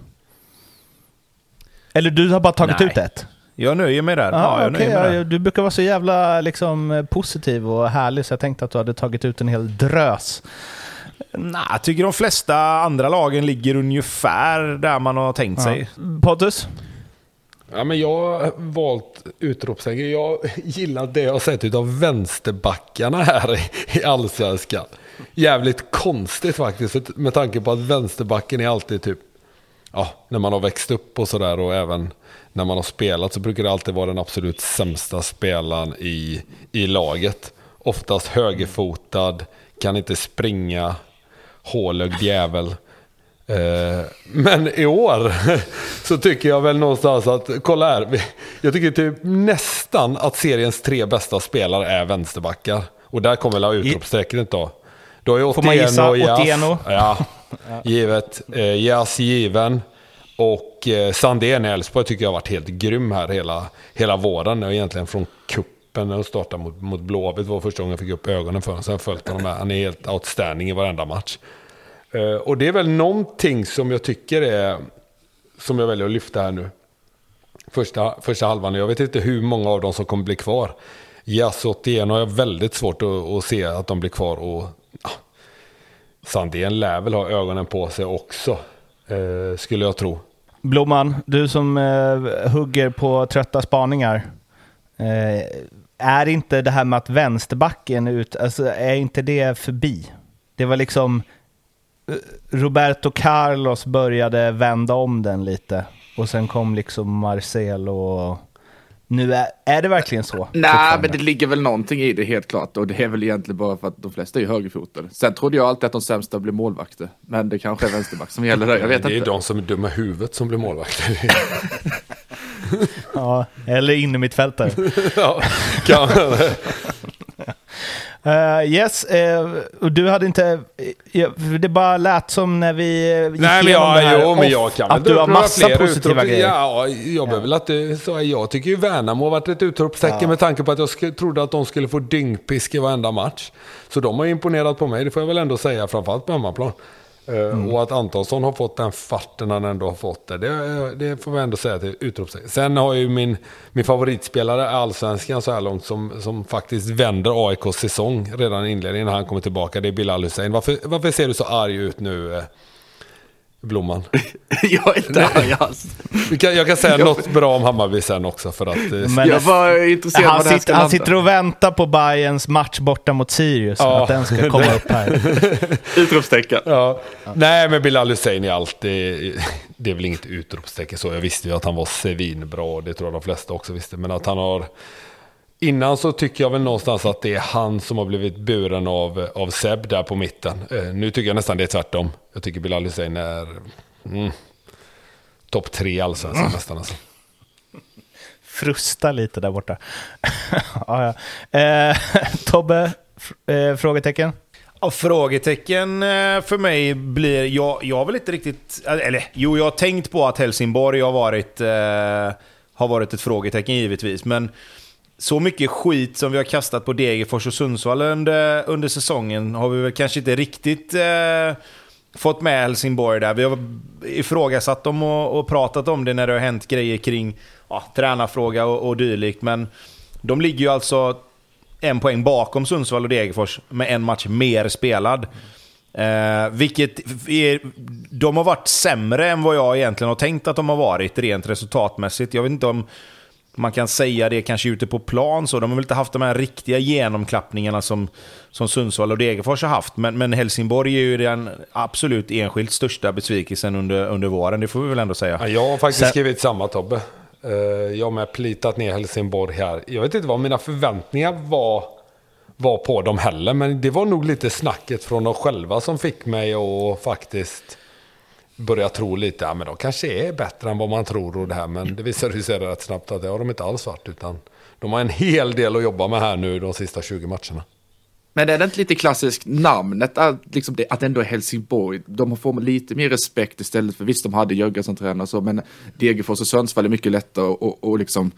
Eller du har bara tagit Nej. ut ett? Jag nöjer mig där. Ja, Ja, nöjer mig ja, där. du brukar vara så jävla liksom, positiv och härlig så jag tänkte att du hade tagit ut en hel drös. Nej, jag tycker de flesta andra lagen ligger ungefär där man har tänkt sig. Pontus? Ja, men jag har valt utropstecken. Jag gillar det jag har sett av vänsterbackarna här i- allsvenskan. Jävligt konstigt faktiskt med tanke på att vänsterbacken är alltid typ ja, när man har växt upp och sådär och även när man har spelat så brukar det alltid vara den absolut sämsta spelaren i, i laget. Oftast högerfotad, kan inte springa, hålögd jävel. Eh, Men i år <laughs> så tycker jag väl någonstans att, kolla här, jag tycker typ nästan att seriens tre bästa spelare är vänsterbackar. Och där kommer väl utropstecknet då. Då är Får man gissa Otieno, Otieno? <laughs> Ja, givet. Eh, Jas given. Och eh, Sandén i Elfsborg tycker jag har varit helt grym här hela, hela våren. Och egentligen från kuppen när de startade mot, mot Blåvitt var första gången jag fick upp ögonen för honom. Sen har följt honom med. Han är helt outstanding i varenda match. Eh, och det är väl någonting som jag tycker är, som jag väljer att lyfta här nu. Första, första halvan, jag vet inte hur många av dem som kommer bli kvar. Jas 81 har jag väldigt svårt att, att se att de blir kvar. Och ja, Sandén lär väl ha ögonen på sig också, eh, skulle jag tro. Blomman, du som eh, hugger på trötta spaningar. Eh, är inte det här med att vänsterbacken ut, alltså är inte det förbi? Det var liksom, eh, Roberto Carlos började vända om den lite och sen kom liksom Marcel och nu är, är det verkligen så? Nej, men det ligger väl någonting i det helt klart. Och det är väl egentligen bara för att de flesta är högerfotade. Sen trodde jag alltid att de sämsta blir målvakter. Men det kanske är vänsterback som gäller där. Jag vet <laughs> det är inte. de som är dumma i huvudet som blir målvakter. <laughs> Ja, eller innermittfältare. <laughs> ja, kan, Uh, yes, eh, och du hade inte... eh, det bara lät som när vi gick Nej men igenom det jag, här jo, men off, jag kan att du har massa positiva utrop. grejer. Ja, jag ja. väl att det, så är jag tycker ju Värnamo har varit ett utropstecken med tanke på att jag sk- trodde att de skulle få dyngpisk i varenda match. Så de har imponerat på mig, det får jag väl ändå säga, framförallt på hemmaplan. Eh, Mm. Och att Antonsson har fått den farten han ändå har fått det, det, det får vi ändå säga till utropstecken. Sen har ju min, min favoritspelare Allsvenskan så här långt som, som faktiskt vänder AIKs säsong redan i inledningen när han kommer tillbaka, det är Bilal Hussein. Varför, varför ser du så arg ut nu, eh, Blomman? <laughs> jag är inte arg alls. Kan, jag kan säga <laughs> något bra om Hammarby sen också för att... eh, Men Jag var intresserad han, sitter, han landa. sitter och väntar på Bayerns match borta mot Sirius, Ja. att den ska komma upp här. <laughs> Utropstecken. Ja. Nej, men Bilal Hussein är allt. Det, är väl inget utropstecken så. Jag visste ju att han var svinbra det tror jag de flesta också visste. Men att han har... Innan så tycker jag väl någonstans att det är han som har blivit buren av, av Seb där på mitten. Eh, nu tycker jag nästan det är tvärtom. Jag tycker Bilal Hussein är mm, topp tre allsvenskan nästan. Alltså. Frusta lite där borta. ja, <laughs> ja. Eh, <laughs> Tobbe, fr- eh, frågetecken? Ja, frågetecken eh, för mig blir... Jag, jag har väl inte riktigt... Eller jo, jag har tänkt på att Helsingborg har varit, eh, har varit ett frågetecken givetvis. Men så mycket skit som vi har kastat på Degerfors och Sundsvall under, under säsongen har vi väl kanske inte riktigt eh, fått med Helsingborg där. Vi har ifrågasatt dem och, och pratat om det när det har hänt grejer kring ja, tränarfråga och, och dylikt. Men de ligger ju alltså en poäng bakom Sundsvall och Degerfors med en match mer spelad. Eh, vilket är, de har varit sämre än vad jag egentligen har tänkt att de har varit rent resultatmässigt. Jag vet inte om man kan säga det kanske ute på plan så. De har väl inte haft de här riktiga genomklappningarna som, som Sundsvall och Degerfors har haft. Men, men Helsingborg är ju den absolut enskilt största besvikelsen under, under våren. Det får vi väl ändå säga. Ja, jag har faktiskt Sen- skrivit samma Tobbe. Eh, Jag har med plitat ner Helsingborg här. Jag vet inte vad mina förväntningar var, var på dem heller. Men det var nog lite snacket från dem själva som fick mig att faktiskt börja tro lite. Ja, men de kanske är bättre än vad man tror och det här. Men det visade sig rätt snabbt att det har de inte alls varit. Utan de har en hel del att jobba med här nu de sista 20 matcherna. Men är det inte lite klassiskt namnet, att, liksom det, att ändå är Helsingborg? De får lite mer respekt istället för, visst de hade Jögga som tränare så, men Degerfors och Sundsvall är mycket lättare att och, och liksom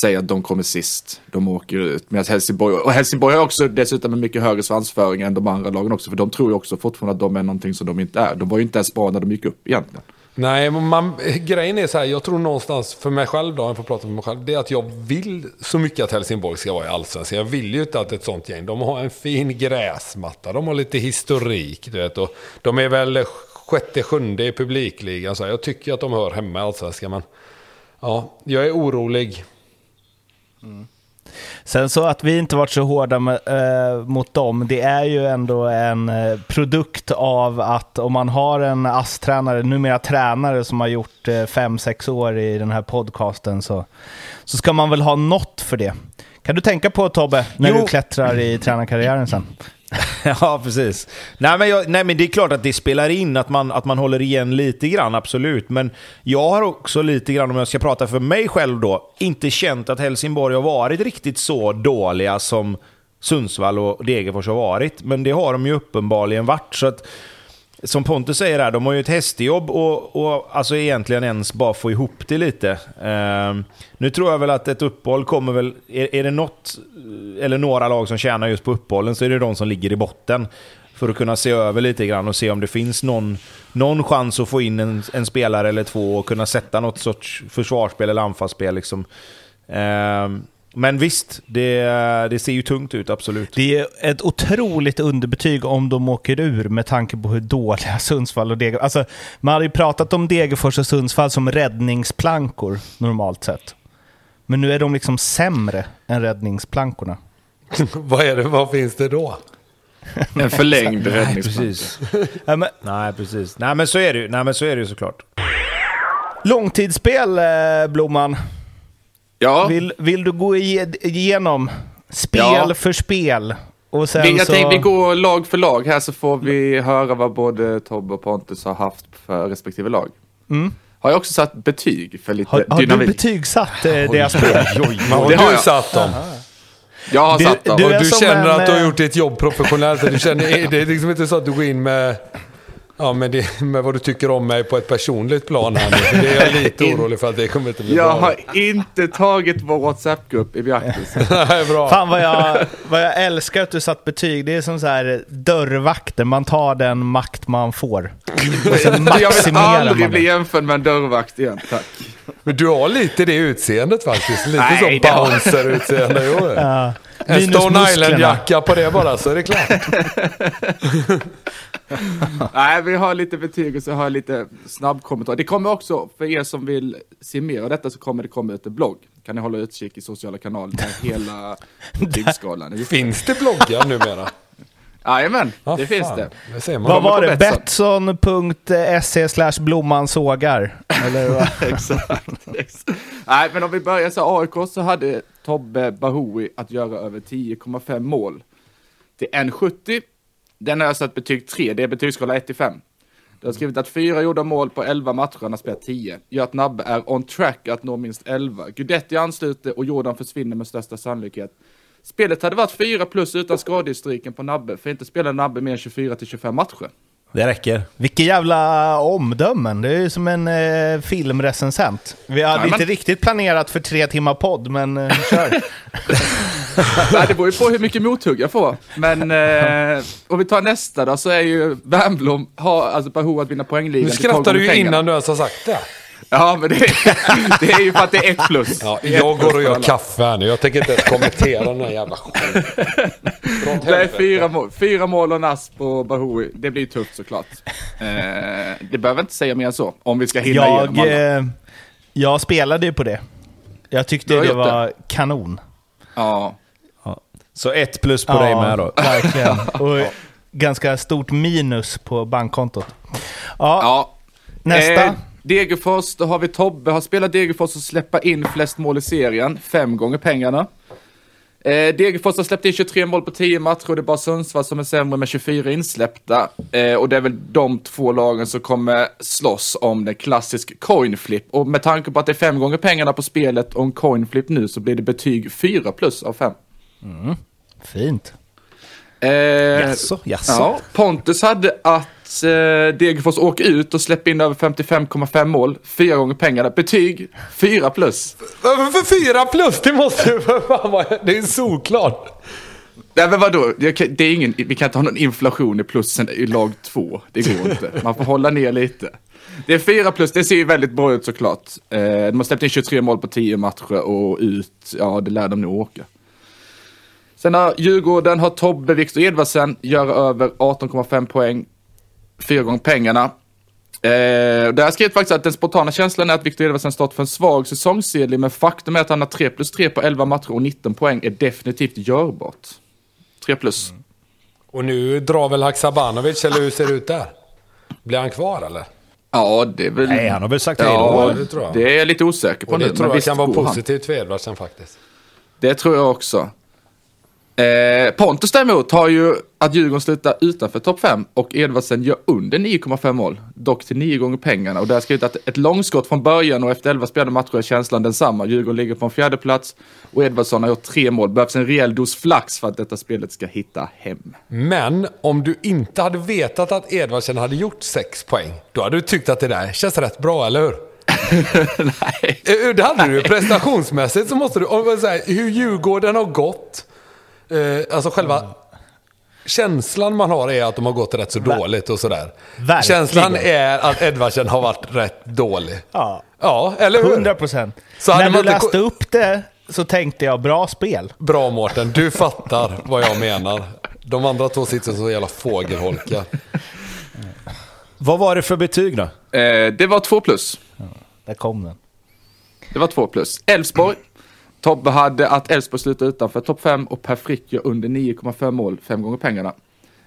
säga att de kommer sist, de åker ut. Medan Helsingborg, och Helsingborg har också dessutom en mycket högre svansföring än de andra lagen också, för de tror ju också fortfarande att de är någonting som de inte är. De var ju inte ens bra när de gick upp egentligen. Nej, man, grejen är så här, jag tror någonstans för mig själv då, om jag får prata för mig själv, det är att jag vill så mycket att Helsingborg ska vara i allsvenskan. Jag vill ju inte att ett sånt gäng, de har en fin gräsmatta, de har lite historik, du vet, och de är väl sjätte, sjunde i publikligan, så här. jag tycker att de hör hemma i allsvenskan, men ja, jag är orolig. Sen så att vi inte varit så hårda med, eh, mot dem, det är ju ändå en eh, produkt av att om man har en ASS-tränare, numera tränare som har gjort eh, fem, sex år i den här podcasten så, så ska man väl ha något för det. Kan du tänka på Tobbe, när Jo. du klättrar i tränarkarriären sen? <laughs> Ja, precis. Nej men, jag, nej, men det är klart att det spelar in att man, att man håller igen lite grann, absolut. Men jag har också lite grann, om jag ska prata för mig själv då, inte känt att Helsingborg har varit riktigt så dåliga som Sundsvall och Degerfors har varit. Men det har de ju uppenbarligen varit. Så att, som Pontus säger här, de har ju ett hästjobb och, och alltså egentligen ens bara få ihop det lite. Ehm, nu tror jag väl att ett uppehåll kommer väl... Är, är det något, eller några lag som tjänar just på uppehållen så är det de som ligger i botten. För att kunna se över lite grann och se om det finns någon, någon chans att få in en, en spelare eller två och kunna sätta något sorts försvarsspel eller anfallsspel. Liksom. Ehm, men visst, det, det ser ju tungt ut, absolut. Det är ett otroligt underbetyg om de åker ur med tanke på hur dåliga <laughs> Sundsvall och Degerfors... Alltså, man hade ju pratat om Degerfors och Sundsvall som räddningsplankor normalt sett. Men nu är de liksom sämre än räddningsplankorna. <laughs> vad, är det, vad finns det då? <laughs> En förlängd Nej, räddningsplan. precis. Ja, men, Nej, precis. Nej, men så är det ju. Nej, men så är det ju såklart. långtidsspel, eh, Blomman. Ja, Vill, vill du gå ige- igenom spel Ja. för spel? Och sen vi, jag så... tänkte vi går lag för lag här så får vi höra vad både Tobbe och Pontus har haft för respektive lag. Mm. Har jag också satt betyg för lite Har, har du dynamik? betygsatt eh, deras spel? Har du jag. satt dem? Jag har Du- satt dem. du och du känner en, att du har eh, gjort ditt jobb professionellt. Du känner, det är liksom inte så att du går in med, ja, med, det, med vad du tycker om mig på ett personligt plan här nu. Det är jag lite orolig för att det kommer inte bli Jag bra. har inte tagit vår WhatsApp-grupp i beaktelse. <laughs> Nej, bra. Fan vad jag, vad jag älskar att du satt betyg. Det är som så här dörrvakter. Man tar den makt man får. <laughs> Och sen Jag vill aldrig man bli jämförd med en dörrvakt igen, tack. Men du har lite det utseendet faktiskt. Lite Nej, så bouncer-utseende. Ja. En Minus Stone. Island-jacka på det bara så är det klart. <laughs> Nej, vi har lite betyg och så har jag lite snabbkommentar. Det kommer också, för er som vill se mer av detta, så kommer det komma ut en blogg. Kan ni hålla utkik i sociala kanaler med <laughs> hela betygsskalan. är uppe. Finns det bloggar numera? <laughs> Jajamän, Ja, det finns fan. det. Det. Vad var det? Betsson. Betsson.se slash blommansågar? Eller vad? Exakt. exakt. Nej, men om vi börjar så AIK så hade Tobbe Bahoui att göra över 10,5 mål till 1,70. Den har jag satt betyg 3, det är betygsskala 1 till 5. Du har skrivit att fyra gjorda mål på 11 matcher, han har spelat 10. Gör att Nabbe är on track att nå minst 11. Gudetti ansluter och Jordan försvinner med största sannolikhet. Spelet hade varit 4 plus utan skadehistoriken på Nabbe, för inte spelar Nabbe mer än 24 till 25 matcher. Det räcker. Vilka jävla omdömen. Det är ju som en eh, filmrecensent. Vi hade Jajamän. inte riktigt planerat för tre timmar podd, men eh, kör. <laughs> Nej, det beror ju på hur mycket mothugg jag får. Men eh, om vi tar nästa då, så är ju Wernbloom, har alltså behov att vinna poängligan. Nu till 12 skrattar du ju pengarna. innan du ens har sagt det. Ja, men det, <laughs> det är ju för att det är ett plus. Ja, Det jag plus går och för gör kaffe här nu. Jag tänker inte kommentera den här jävla skiten. Det är fyra mål, fyra mål och nass på Bahoui. Det blir tufft såklart. Eh, det behöver inte säga mer än så, om vi ska hinna igenom Jag, alla. eh, jag spelade ju på det. Jag tyckte det var kanon. Ja. Så ett plus på dig med då. verkligen. <laughs> Och ganska stort minus på bankkontot. Ja, ja. nästa. Eh, Degerfors, då har vi Tobbe, har spelat Degerfors och släppa in flest mål i serien, fem gånger pengarna. Eh, Degerfors har släppt in 23 mål på 10 matcher och det är bara Sundsvall som är sämre med 24 insläppta. Eh, och det är väl de två lagen som kommer slåss om den klassisk coin flip. Och med tanke på att det är fem gånger pengarna på spelet och en coin flip nu så blir det betyg 4 plus av 5. Fint. Eh, Jaså, jaså. Ja, Pontus hade att eh, Degerfors åker ut och släpper in över 55,5 mål, fyra gånger pengarna. Betyg 4 plus. Varför för fyra plus? Det måste ju för fan vara... Det är solklart. Nej men vadå, det är ingen, vi kan inte ha någon inflation i plussen i lag 2. Det går inte. Man får hålla ner lite. Det är 4 plus, det ser ju väldigt bra ut såklart. Eh, de har släppt in 23 mål på 10 matcher och ut, ja det lär de nog åka. Sen har Djurgården, har Tobbe Viktor Edvardsen, gör över 18,5 poäng, fyra gånger pengarna. Eh, där jag skrivit faktiskt att den spontana känslan är att Viktor Edvardsen stått för en svag säsongsserie, men faktum är att han har 3 plus 3 på 11 matcher och 19 poäng är definitivt görbart. 3 plus. Och nu drar väl Haksabanovic, eller hur ser det ut där? Blir han kvar eller? Ja, det är väl... Nej, han har väl sagt hej då. Ja, det tror jag. det är jag lite osäker på Och nu. det tror jag kan vara positivt för Edvardsen faktiskt. Det tror jag också. Eh, Pontus däremot har ju att Djurgården slutar utanför topp 5 och Edvardsen gör under 9,5 mål. Dock till nio gånger pengarna. Och där skrivit att ett långskott från början och efter 11 spelade matcher är känslan densamma. Djurgården ligger på en fjärde plats och Edvardsson har gjort tre mål. Behövs en rejäl dos flax för att detta spelet ska hitta hem. Men om du inte hade vetat att Edvardsen hade gjort sex poäng, då hade du tyckt att det där känns rätt bra, eller hur? Nej. <laughs> Eh, Det hade du. Prestationsmässigt så måste du, om man säger hur Djurgården har gått, eh, alltså själva känslan man har är att de har gått rätt så dåligt och sådär. Verkligen. Känslan är att Edvardsen har varit rätt dålig. Ja, Ja, eller hur? 100 procent. När man du inte läste upp det så tänkte jag bra spel. Bra Mårten, du fattar vad jag menar. De andra två sitter så jävla fågelholkar. Vad var det för betyg då? Eh, det var två plus. Där kom den. Det var två plus. Elfsborg. Tobbe hade att Elfsborg slutar utanför topp 5 och Per Frick gör under 9,5 mål, fem gånger pengarna.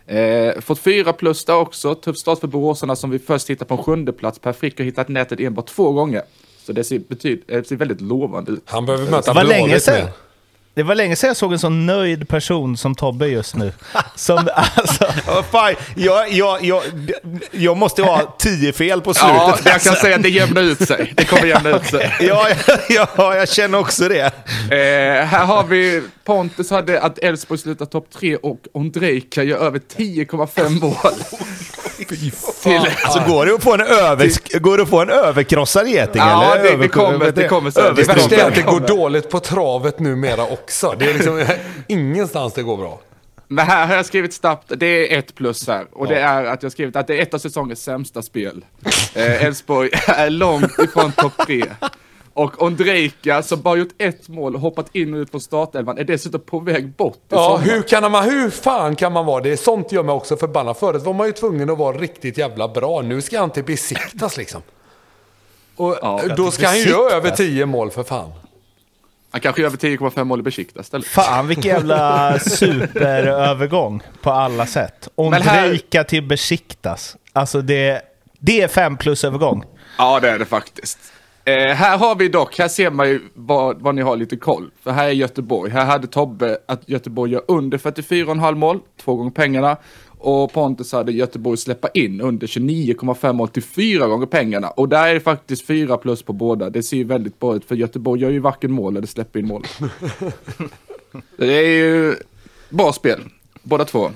Eh, fått fyra plus där också. Tuff start för boråsarna som vi först hittar på en sjunde plats. Per Frick har hittat nätet enbart två gånger. Så det ser, betyd, eh, ser väldigt lovande ut. Han behöver möta Det Blåvitt sedan. Det var länge sedan jag såg en så nöjd person som Tobbe just nu. <laughs> Som, alltså, fan, jag, jag, jag, jag måste ha tio fel på slutet. Ja, jag kan säga att det jämnar ut sig. Det kommer jämna ut sig. ja, ja, ja, jag känner också det. Eh, här har vi Pontus hade att Elfsborg slutar topp 3 och Ondrejka gör över 10,5 mål. Alltså går det att få en, över, går det att få en överkrossad geting? Ja, eller? det- det kommer- det kommer sen. Det värsta är att det går dåligt på travet numera också. Det är liksom <laughs> ingenstans det går bra. Men här har jag skrivit snabbt, det är ett plus här. Och det är att jag har skrivit att det är ett av säsongens sämsta spel. Eh, Elfsborg är långt ifrån topp 3. Och Ondrejka som bara gjort ett mål och hoppat in och ut på startelvan är dessutom på väg bort Ja, hur, kan man, hur fan kan man vara det? Sånt gör mig också förbannad. Förut var man ju tvungen att vara riktigt jävla bra. Nu ska han till besiktas liksom. Och Ja, då ska han ju göra över 10 mål för fan. Han kanske gör över 10,5 mål i Besiktas istället. fan vilken jävla superövergång på alla sätt. Här- Ondrejka till Besiktas. Alltså det, det är fem plus övergång. Ja, det är det faktiskt. Eh, här har vi dock, här ser man ju vad, vad ni har lite koll. För här är Göteborg. Här hade Tobbe att Göteborg gör under 44,5 mål, två gånger pengarna. Och Pontus hade Göteborg släppa in under 29,5 mål till fyra gånger pengarna. Och där är det faktiskt fyra plus på båda. Det ser ju väldigt bra ut för Göteborg gör ju varken mål eller släpper in mål. <laughs> det är ju bra spel, båda två.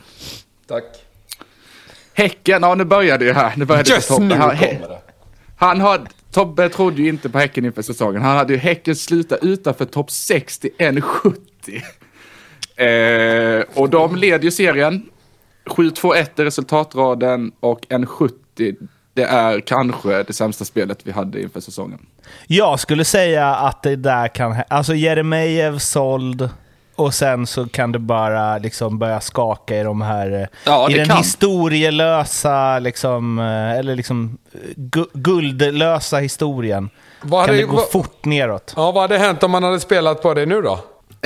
Tack. Häcken, ja nu började det här. Nu började det Just nu Här- kommer det. han har, Tobbe trodde ju inte på Häcken inför säsongen. Han hade ju Häcken sluta utanför topp 60, 1,70. Eh, och de leder ju serien. 7-2-1 är resultatraden och 1,70 det är kanske det sämsta spelet vi hade inför säsongen. Jag skulle säga att det där kan... Alltså Jeremejeff såld och sen så kan det bara liksom börja skaka i de här... eh, Ja, I det den kan. historielösa, liksom, eh, eller liksom eh, gu- guldlösa historien. Vad kan hade, det gå vad, fort neråt. ja, vad hade hänt om man hade spelat på det nu då?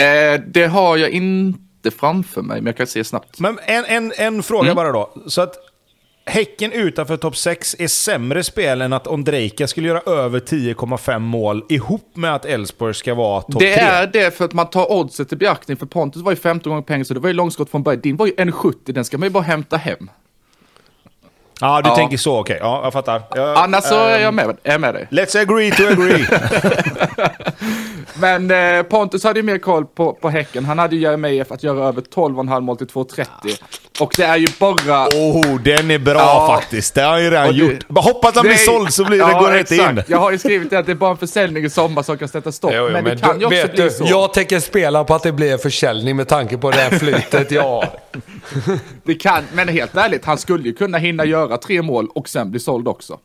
Eh, det har jag inte framför mig, men jag kan se snabbt. Men en, en, en fråga Mm. bara då. Så att Häcken utanför topp 6 är sämre spel än att Ondrejka skulle göra över 10,5 mål ihop med att Elfsborg ska vara topp 3. Det är det för att man tar oddset i beaktning, för Pontus var ju 15 gånger pengar, så det var ju långskott från början. Din var ju 1,70, den ska man ju bara hämta hem. Ja, du Ja. tänker så. Okej, ja, jag fattar. Jag, Annars så är ehm, jag med, är med dig. Let's agree to agree. <laughs> Men eh, Pontus hade ju mer koll på, på Häcken. Han hade ju Jeremejeff att göra över 12,5 mål till 2,30. Och det är ju bara... oh, den är bra Ja. faktiskt. Det har han ju redan det- gjort. Bara hoppas han blir såld så blir det, Ja, går det inte in. Jag har ju skrivit det att det är bara en försäljning i sommar som kan sätta stopp. men, det kan ju också vet bli du, så. jag tänker spela på att det blir försäljning med tanke på det här <laughs> flytet jag har. Det kan, men helt ärligt, han skulle ju kunna hinna göra tre mål och sen bli såld också.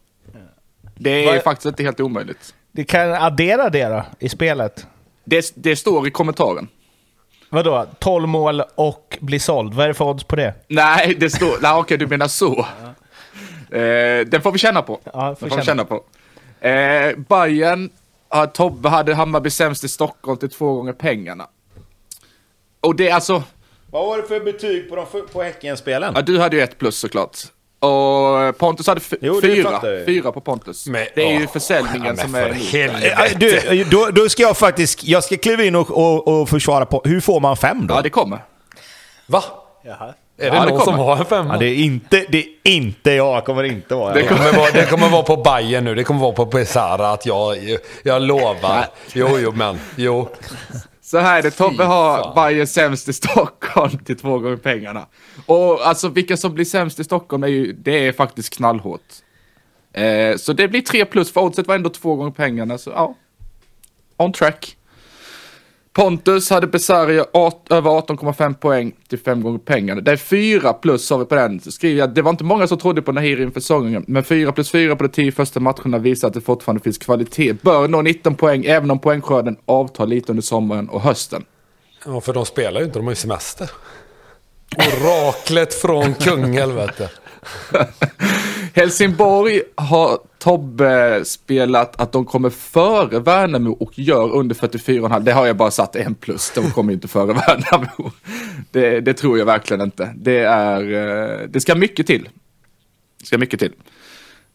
Det är Vad- faktiskt inte helt omöjligt. Det kan addera det då, i spelet. Det, det står i kommentaren. Vadå? 12 mål och bli såld. Vad är det för odds på det? Nej, det står... Nej, okej, du menar så. Eh, den får vi känna på. Ja, den får får vi känna. på. Eh, Bayern, ja, Tobbe hade Hammarby sämst i Stockholm till två gånger pengarna. Och det är alltså... Vad var det för betyg på, de, på Häcken-spelen? Ja, du hade ju ett plus såklart. Och Pontus hade Jo, det fyra. Fyra på Pontus. Men- det är ju försäljningen som är helvete. Eh, Du, då, då ska jag faktiskt, jag ska kliva in och, och, och försvara på, hur får man fem då? Ja, det kommer. Va? Är det Ja, det någon som kommer. har en femma? Ja, det är inte, det är inte jag, kommer inte vara Det jag. Det kommer, vara, det kommer vara på Bayern nu, det kommer vara på Pesara att jag, jag lovar. Jo, jo, men, jo. Så här är det, Tobbe har. Bayern sämst i Stockholm till två gånger pengarna. Och alltså vilka som blir sämst i Stockholm är ju, det är faktiskt knallhårt. Eh, så det blir tre plus, för oddset var ändå två gånger pengarna, så ja. On track. Pontus hade Besaria art- över 18,5 poäng till fem gånger pengarna. Det är fyra plus har vi på den. Skriver jag, det var inte många som trodde på Nahir inför säsongen, men fyra plus fyra på de tio första matcherna visar att det fortfarande finns kvalitet. Bör nå 19 poäng, även om poängskörden avtar lite under sommaren och hösten. Ja, för de spelar ju inte, de har ju semester. Oraklet från Kungälv, vet du. <laughs> Helsingborg har Tobbe spelat att de kommer före Värnamo och gör under 44,5. Det har jag bara satt en plus. De kommer inte före <laughs> Värnamo. Det, det tror jag verkligen inte. Det, är, eh, det ska mycket till. Det ska mycket till.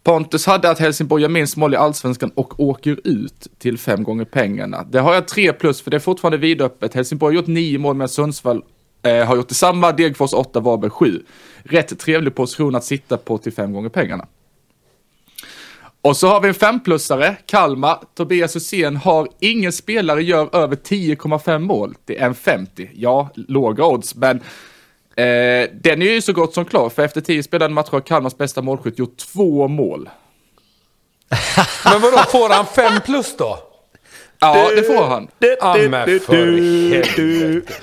Pontus hade att Helsingborg gör minst mål i allsvenskan och åker ut till fem gånger pengarna. Det har jag tre plus för det är fortfarande vidöppet. Helsingborg har gjort nio mål med Sundsvall eh, har gjort detsamma. Degerfors 8, Varberg 7. Rätt trevlig position att sitta på till fem gånger pengarna. Och så har vi en femplussare, Kalmar. Tobias Hysén har ingen spelare gör över 10,5 mål. Det är en 50. Ja, låga odds, men eh, den är ju så gott som klar. För efter 10 spelade matcher har Kalmars bästa målskytt gjort två mål. <laughs> Men vadå, får han fem plus då? Ja, det får han. Ja, men för helvete.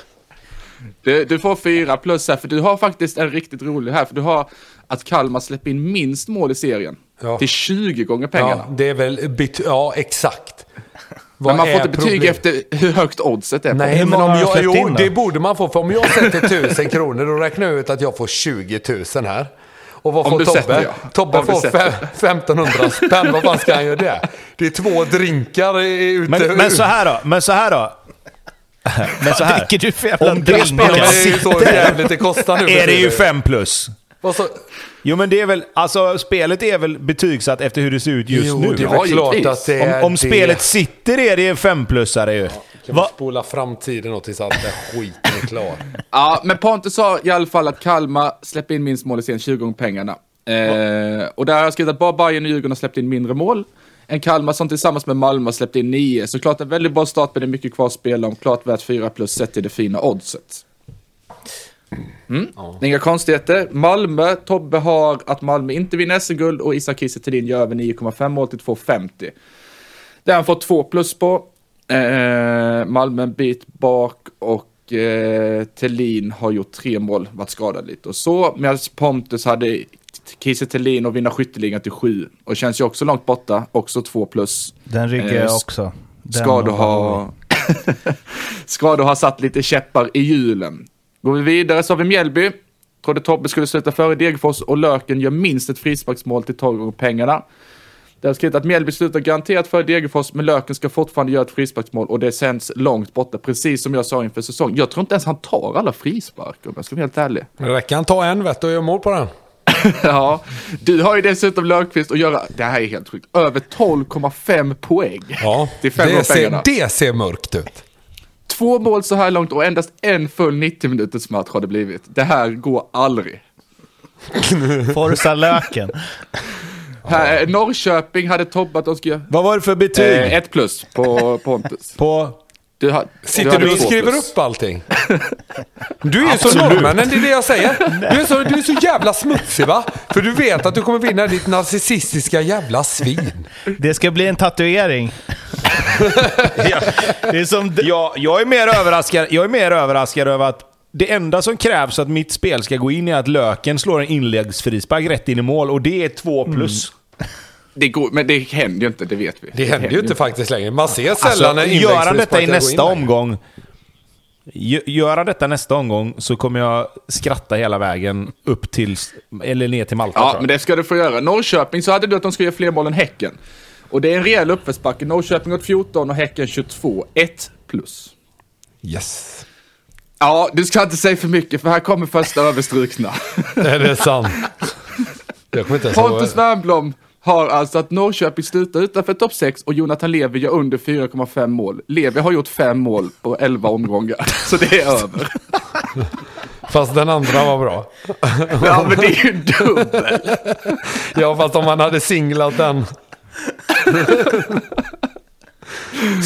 Du, du får fyra plus här, för du har faktiskt en riktigt rolig här. För du har att Kalmar släpper in minst mål i serien. Ja. Till 20 gånger pengarna. Ja, det är väl, ja exakt. men man får inte betyg problem- efter hur högt oddset är. på Nej, Hur men om jag, släppt jo, in det borde man få. För om jag sätter tusen kronor, då räknar jag ut att jag får 20 000 här. Och vad får Tobbe? sätter, ja. Tobbe Om får sätter. fem- 1500 spänn. Vad fan ska han göra det? Det är två drinkar i- ute. Men, men så här då, men så här då. <laughs> Men så här. dricker du för jävla Om det drinkar? Sitter, jävligt det kostar nu. är det ju fem plus. Och så, Jo men det är väl, alltså spelet är väl betygsatt efter hur det ser ut just jo, nu. det är Ja, väl klart att det Om, är om det. spelet sitter är det en femplussare ju. Kan vi spola framtiden och tills allt det skiten är klar? <laughs> Ja, men Pontus sa i alla fall att Kalmar släpper in minst mål i serien 20 gånger pengarna. Eh, och där har jag skrivit att bara Bayern och Djurgården har släppt in mindre mål. En Kalmar som tillsammans med Malmö har släppt in nio. Så klart en väldigt bra start, men det är mycket kvar att spela om. Klart värt 4 plus sett till det fina oddset. Mm. Inga konstigheter. Malmö, Tobbe har att Malmö inte vinner SM-guld och Isak Kiese Thelin gör över 9,5 mål till 2,50. Det har han fått två plus på. Eh, Malmö en bit bak och eh, Thelin har gjort tre mål, varit skadad lite och så. Medan Pontus hade Kiese Thelin och vinna skytteligan till sju. Och känns ju också långt borta, också två plus. Den ryggar Eh, jag också. Den Skador har- har... <laughs> Skador har satt lite käppar i hjulen. Går vi vidare så har vi Mjällby. Trodde Tobbe skulle sluta före Degerfors och Löken gör minst ett frisparksmål till 12 gånger pengarna. Det har skrivit att Mjällby slutar garanterat före Degerfors, men Löken ska fortfarande göra ett frisparksmål och det sänds långt borta, precis som jag sa inför säsongen. Jag tror inte ens han tar alla frisparkar om jag ska vara helt ärlig. Det räcker han ta en vet du och göra mål på den. <laughs> ja, du har ju dessutom Löfqvist att göra, det här är helt sjukt, över 12,5 poäng. Ja, det gånger ser, det ser mörkt ut. Två mål så här långt och endast en full 90 minuters match har det blivit. Det här går aldrig. Forza löken. <laughs> Här, Norrköping hade Tobbe att de skulle... Vad var det för betyg? Eh, ett plus på Pontus. På... Du, har, Sitter du och skriver plus. upp allting? <laughs> Du är ju så norrmännen, det är det jag säger. <laughs> Du är, så, du är så jävla smutsig va? För du vet att du kommer vinna ditt narcissistiska jävla svin. Det ska bli en tatuering. <laughs> Det är som... Jag, jag, är mer överraskad, jag är mer överraskad över att det enda som krävs för att mitt spel ska gå in är att Löken slår en inläggsfrispark rätt in i mål och det är två plus. Det går, men det händer ju inte, det vet vi. Det händer ju inte faktiskt längre. Man ser sällan Alltså, en gör han detta i nästa omgång Gö- Gör han detta nästa omgång så kommer jag skratta hela vägen upp till, eller ner till Malta Ja, men det ska du få göra. Norrköping så hade du att de skulle göra fler mål än Häcken. Och det är en rejäl uppförsbacke. Norrköping har 14 och Häcken 22. 1 plus. Yes. Ja, du ska inte säga för mycket för här kommer första överstrukna. <laughs> Är det sant? <laughs> Jag kommer inte. Pontus Wernbloom har alltså att Norrköping slutar utanför topp 6 och Jonathan Levi gör under 4,5 mål. Levi har gjort 5 mål på 11 omgångar, <laughs> så det är över. <laughs> Fast den andra var bra. <laughs> Ja, men det är ju dubbel. Ja, fast om man hade singlat den.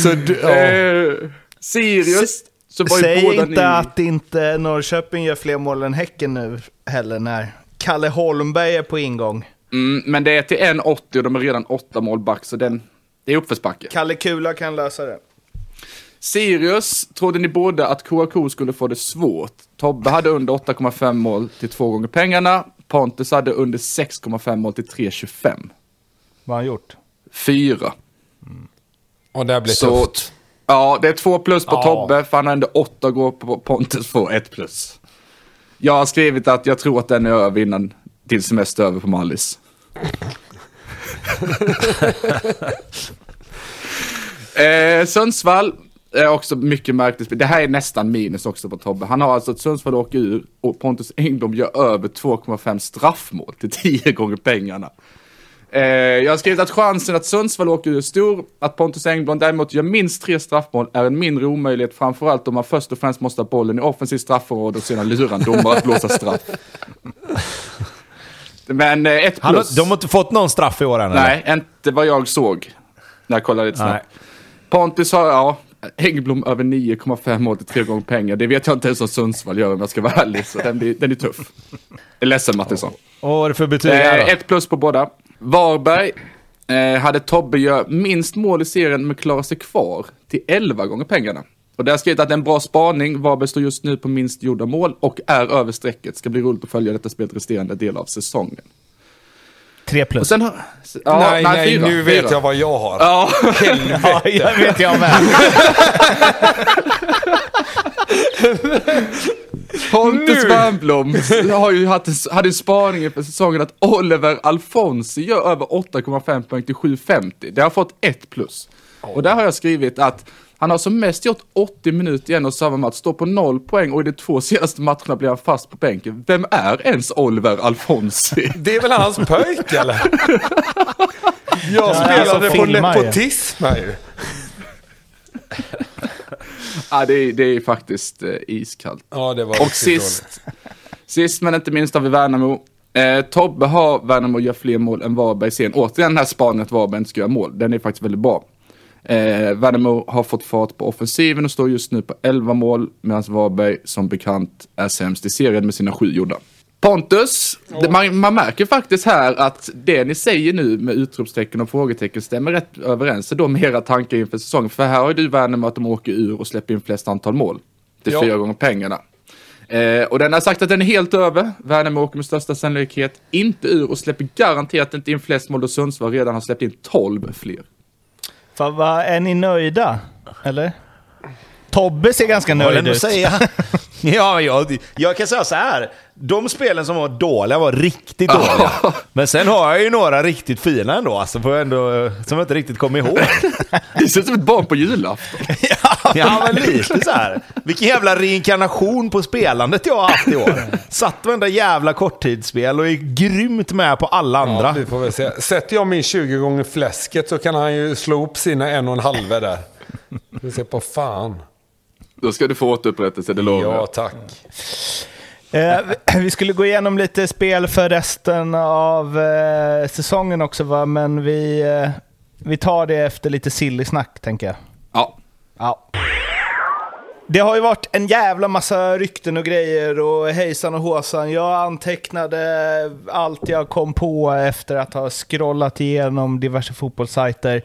Så du, ja. Eh, Sirius, så var Säg båda inte ni... att inte Norrköping gör fler mål än Häcken nu heller när Kalle Holmberg är på ingång. Mm, men det är till 1,80 och de är redan 8 mål back, så den, det är uppförsbacke. Kalle Kula kan lösa det. Sirius trodde ni båda att KAK skulle få det svårt. Tobbe hade under 8,5 mål till två gånger pengarna. Pontus hade under 6,5 mål till 3,25. Vad har han gjort? Fyra. Och det blir Så, tufft. ja, det är två plus på Ja. Tobbe, för han har ändå åtta går på Pontus får ett plus. Jag har skrivit att jag tror att den är över innan din semester över på Mallis. <laughs> eh, Sundsvall är också mycket märkligt. Det här är nästan minus också på Tobbe. Han har alltså att Sundsvall åker ur och Pontus Engblom gör över 2,5 straffmål till 10 gånger pengarna. Eh, jag har skrivit att chansen att Sundsvall åker ur är stor. Att Pontus Engblom däremot gör minst tre straffmål är en mindre omöjlighet. Framförallt om man först och främst måste ha bollen i offensiv straffområde och sedan lura en domare att blåsa straff. Men eh, ett plus. har- de har inte fått någon straff i år än? eller? Nej, inte vad jag såg. När jag kollade lite snabbt. Nej. Pontus har, ja, Häggblom över 9,5 mål till tre gånger pengar. Det vet jag inte ens om Sundsvall gör om jag ska vara ärlig. Så den, blir, den är tuff. Jag är ledsen Mattisson. Vad är det för betyg här Eh, ett plus på båda. Varberg eh, hade Tobbe gör minst mål i serien men klarar sig kvar till 11 gånger pengarna. Och där har skrivit att det en bra spaning. Varberg står just nu på minst gjorda mål och är över strecket. Ska bli roligt att följa detta spelet resterande del av säsongen. Tre Och plus. sen har... Ja, nej, nej, fyra, nu vet fyra. jag vad jag har. Ja, Ja, jag vet jag med. <laughs> Pontus Wernbloom har ju haft hade en spaning inför säsongen att Oliver Alfonsi gör över 8,5 poäng till 7,50. Det har fått ett plus. Och där har jag skrivit att han har som mest gjort 80 minuter i en och samma match, står på noll poäng och i de två senaste matcherna blir han fast på bänken. Vem är ens Oliver Alfonsi? <laughs> Det är väl hans pöjk eller? <laughs> Jag alltså, spelade på nepotism här ju. <laughs> ja, det, är, det är faktiskt eh, iskallt. Ja, det var Och sist, sist men inte minst har vi Värnamo. Eh, Tobbe har Värnamo gör fler mål än Varberg sen. Återigen den här spaningen att Varberg inte ska göra mål. Den är faktiskt väldigt bra. Eh, Värnamo har fått fart på offensiven och står just nu på 11 mål. Medan Varberg som bekant är sämst i serien med sina sju gjorda. Pontus, det, man, man märker faktiskt här att det ni säger nu med utropstecken och frågetecken stämmer rätt överens då med era tankar inför säsongen. För här har ju du Värnamo att de åker ur och släpper in flest antal mål. Det är Ja. fyra gånger pengarna. Eh, och den har sagt att den är helt över. Värnamo åker med största sannolikhet inte ur och släpper garanterat inte in flest mål då Sundsvall redan har släppt in 12 fler. Fan, vad, är ni nöjda? Eller? Tobbe ser ganska nöjd ut. säga? <laughs> ja, jag, jag kan säga så här. De spelen som var dåliga var riktigt dåliga. Men sen har jag ju några riktigt fina ändå, alltså, får jag ändå, som jag inte riktigt kommer ihåg. <laughs> Det ser ut som ett barn på julafton. ja, <laughs> men lite så här. Vilken jävla reinkarnation på spelandet jag har haft i år. Satt varenda jävla korttidsspel och är grymt med på alla andra. Ja, vi får väl se. Sätter jag min 20 gånger fläsket så kan han ju slå upp sina en och en halva där. Vi ser på fan. Då ska du få återupprättelse, det lovar Ja, jag. tack. Eh, vi- vi skulle gå igenom lite spel för resten av eh, säsongen också, va? men vi, eh, vi tar det efter lite silly snack, tänker jag. Ja. Ja. Det har ju varit en jävla massa rykten och grejer och hejsan och håsan. Jag antecknade allt jag kom på efter att ha scrollat igenom diverse fotbollssajter.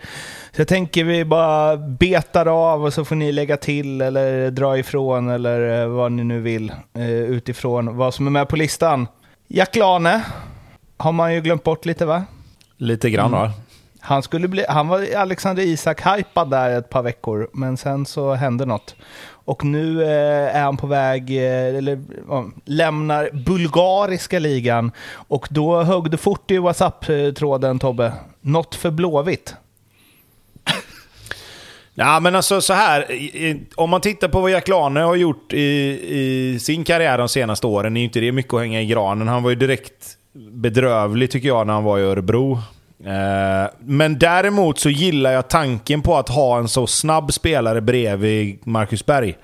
Så jag tänker vi bara betar av och så får ni lägga till eller dra ifrån eller eh, vad ni nu vill eh, utifrån vad som är med på listan. Jack Lane har man ju glömt bort lite va? Lite grann va? Han, skulle bli, han var Alexander Isak hypad där ett par veckor, men sen så hände något. Och nu eh, är han på väg, eh, eller lämnar bulgariska ligan. Och då högg det fort i WhatsApp-tråden Tobbe. Något för Blåvitt. <laughs> Ja, men alltså så här. Om man tittar på vad Jack Lane har gjort i, i sin karriär de senaste åren är ju inte det mycket att hänga i granen. Han var ju direkt bedrövlig tycker jag när han var i Örebro. Eh, men däremot så gillar jag tanken på att ha en så snabb spelare bredvid Marcus Berg.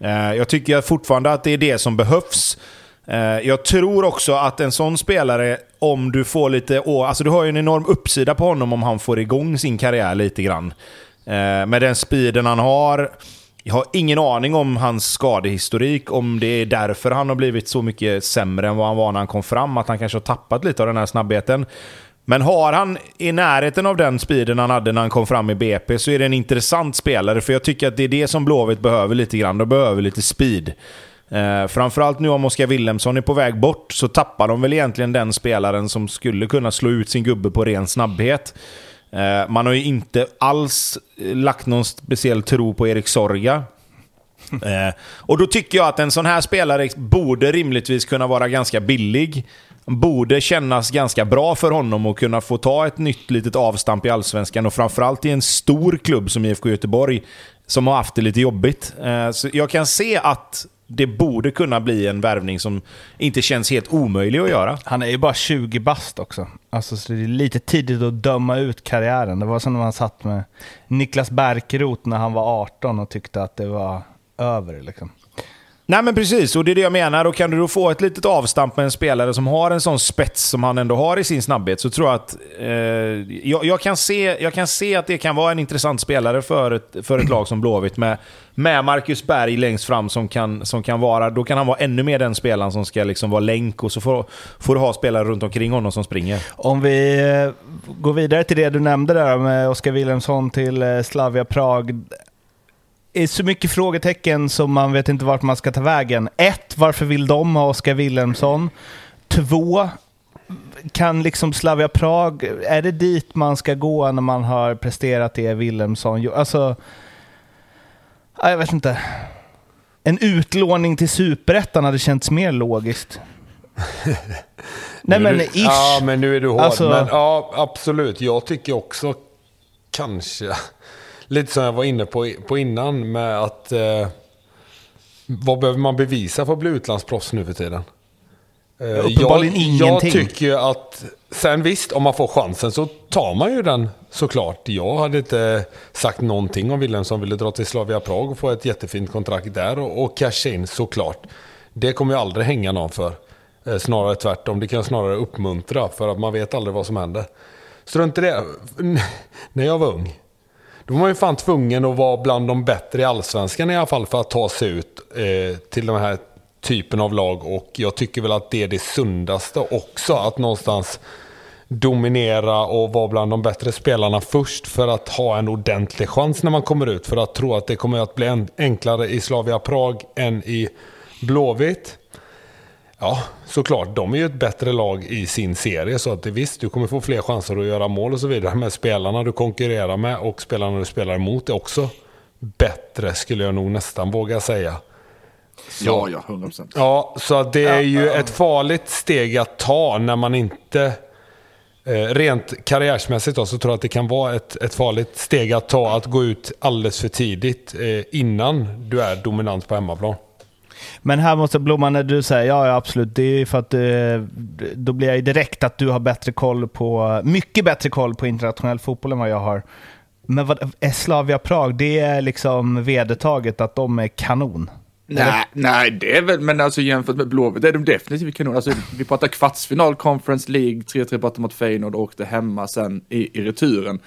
Eh, jag tycker fortfarande att det är det som behövs. Eh, jag tror också att en sån spelare, om du får lite... Alltså du har ju en enorm uppsida på honom om han får igång sin karriär lite grann. Eh, med den speeden han har. Jag har ingen aning om hans skadehistorik, om det är därför han har blivit så mycket sämre än vad han var när han kom fram. Att han kanske har tappat lite av den här snabbheten. Men har han i närheten av den speeden han hade när han kom fram i BP så är det en intressant spelare. För jag tycker att det är det som Blåvitt behöver lite grann. De behöver lite speed. Eh, framförallt nu om Oskar Willemsson är på väg bort så tappar de väl egentligen den spelaren som skulle kunna slå ut sin gubbe på ren snabbhet. Eh, man har ju inte alls eh, lagt någon speciell tro på Erik Sorga. Eh, och då tycker jag att en sån här spelare borde rimligtvis kunna vara ganska billig borde kännas ganska bra för honom att kunna få ta ett nytt litet avstamp i Allsvenskan och framförallt i en stor klubb som IFK Göteborg som har haft det lite jobbigt. Eh, så jag kan se att det borde kunna bli en värvning som inte känns helt omöjlig att göra. Han är ju bara 20 bast också. Alltså, så det är lite tidigt att döma ut karriären. Det var som när man satt med Niklas Bärkeroth när han var 18 och tyckte att det var över. Liksom. Nej men precis, och det är det jag menar. Och kan du då få ett litet avstamp med en spelare som har en sån spets som han ändå har i sin snabbhet så tror jag att... Eh, jag, jag, kan se, jag kan se att det kan vara en intressant spelare för ett, för ett lag som Blåvitt med, med Marcus Berg längst fram som kan, som kan vara... Då kan han vara ännu mer den spelaren som ska liksom vara länk och så får, får du ha spelare runt omkring honom som springer. Om vi eh, går vidare till det du nämnde där med Oskar Wilhelmsson till eh, Slavia Prag är så mycket frågetecken som man vet inte vart man ska ta vägen. Ett, varför vill de ha Oskar Wilhelmsson? Två, kan liksom Slavia Prag, är det dit man ska gå när man har presterat det Wilhelmsson? Alltså, jag vet inte. En utlåning till superettan hade känts mer logiskt. Nej men ish. Ja men nu är du hård. Alltså, men ja absolut, jag tycker också kanske lite som jag var inne på, på innan med att eh, vad behöver man bevisa för att bli utlandsproffs nu för tiden? Eh, jag, jag tycker ju att, sen visst, om man får chansen så tar man ju den såklart. Jag hade inte sagt någonting om Wilhelm som ville dra till Slavia Prag och få ett jättefint kontrakt där och, och casha in såklart. Det kommer ju aldrig hänga någon för. Eh, snarare tvärtom, det kan snarare uppmuntra för att man vet aldrig vad som händer. Strunt i det. <laughs> När jag var ung, då var man ju fan tvungen att vara bland de bättre i allsvenskan i alla fall för att ta sig ut eh, till den här typen av lag. Och jag tycker väl att det är det sundaste också. Att någonstans dominera och vara bland de bättre spelarna först för att ha en ordentlig chans när man kommer ut. För att tro att det kommer att bli enklare i Slavia Prag än i Blåvitt. Ja, såklart. De är ju ett bättre lag i sin serie. Så att det, visst, du kommer få fler chanser att göra mål och så vidare. Men spelarna du konkurrerar med och spelarna du spelar emot är också bättre, skulle jag nog nästan våga säga. Så, ja, ja, 100%. Ja, så det är ju ett farligt steg att ta när man inte... Eh, rent karriärsmässigt då, så tror jag att det kan vara ett, ett farligt steg att ta att gå ut alldeles för tidigt eh, innan du är dominant på hemmaplan. Men här måste Blomman, när du säger ja, ja absolut, det är för att eh, då blir jag direkt att du har bättre koll på, mycket bättre koll på internationell fotboll än vad jag har. Men vad, Slavia Prag, det är liksom vedertaget att de är kanon? Nej, nej, det är väl, men alltså jämfört med Blåvitt är de definitivt kanon. Alltså, vi pratar kvartsfinal, Conference League, 3-3 borta mot Feyenoord och åkte hemma sen i, i returen.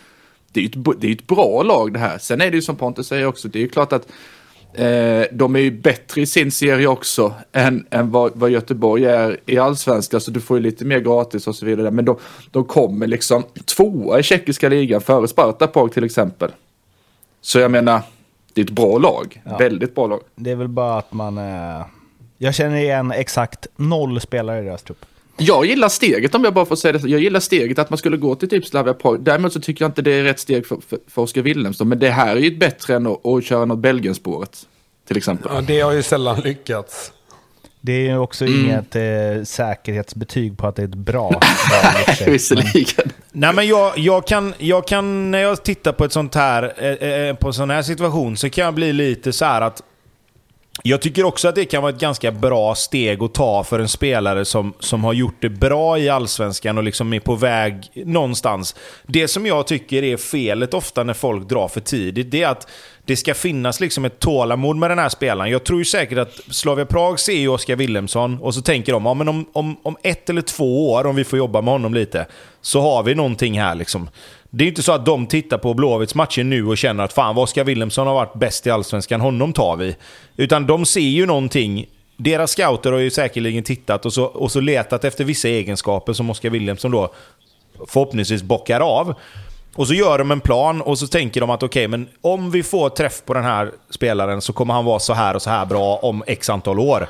Det är ju ett, det är ett bra lag det här. Sen är det ju som Pontus säger också, det är ju klart att Eh, de är ju bättre i sin serie också än, än vad, vad Göteborg är i allsvenskan, så du får ju lite mer gratis och så vidare. Men de, de kommer liksom tvåa i tjeckiska ligan före Sparta till exempel. Så jag menar, det är ett bra lag. Ja. Väldigt bra lag. Det är väl bara att man... Eh... Jag känner igen exakt noll spelare i deras trupp. Jag gillar steget om jag bara får säga det. Jag gillar steget att man skulle gå till typ Slavia Prag. Däremot så tycker jag inte det är rätt steg för, för, för Oskar Wilhelmsson. Men det här är ju bättre än att, att köra något Belgien-spåret. Till exempel. Ja, det har ju sällan lyckats. Det är ju också mm. inget eh, säkerhetsbetyg på att det är ett bra <laughs> Visserligen. Nej, men jag, jag, kan, jag kan, när jag tittar på ett sånt här, eh, eh, på en sån här situation, så kan jag bli lite så här att jag tycker också att det kan vara ett ganska bra steg att ta för en spelare som, som har gjort det bra i Allsvenskan och liksom är på väg någonstans. Det som jag tycker är felet ofta när folk drar för tidigt, det är att det ska finnas liksom ett tålamod med den här spelaren. Jag tror ju säkert att Slavia Prag ser ju Oskar Wilhelmsson och så tänker de ja, men om, om, om ett eller två år, om vi får jobba med honom lite, så har vi någonting här. Liksom. Det är ju inte så att de tittar på Blåvitts matcher nu och känner att fan, vad Oskar Willemsson har varit bäst i Allsvenskan, honom tar vi. Utan de ser ju någonting deras scouter har ju säkerligen tittat och så, och så letat efter vissa egenskaper som Oskar Willemsson då förhoppningsvis bockar av. Och så gör de en plan och så tänker de att okej, okay, men om vi får träff på den här spelaren så kommer han vara så här och så här bra om x antal år.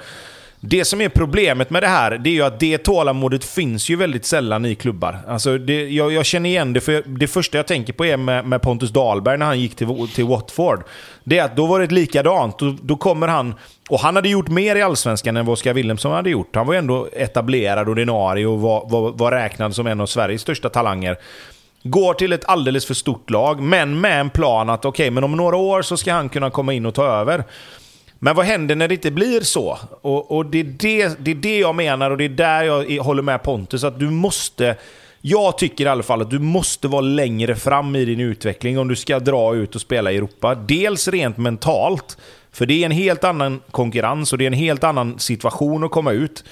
Det som är problemet med det här, det är ju att det tålamodet finns ju väldigt sällan i klubbar. Alltså det, jag, jag känner igen det, för det första jag tänker på är med, med Pontus Dahlberg när han gick till, till Watford. Det är att då var det likadant. Då, då kommer han... Och han hade gjort mer i Allsvenskan än vad Oskar Wilhelmsson hade gjort. Han var ju ändå etablerad ordinarie och var, var, var räknad som en av Sveriges största talanger. Går till ett alldeles för stort lag, men med en plan att okej, okay, men om några år så ska han kunna komma in och ta över. Men vad händer när det inte blir så? Och, och det, är det, det är det jag menar och det är där jag håller med Pontus. Att du måste... Jag tycker i alla fall att du måste vara längre fram i din utveckling om du ska dra ut och spela i Europa. Dels rent mentalt, för det är en helt annan konkurrens och det är en helt annan situation att komma ut.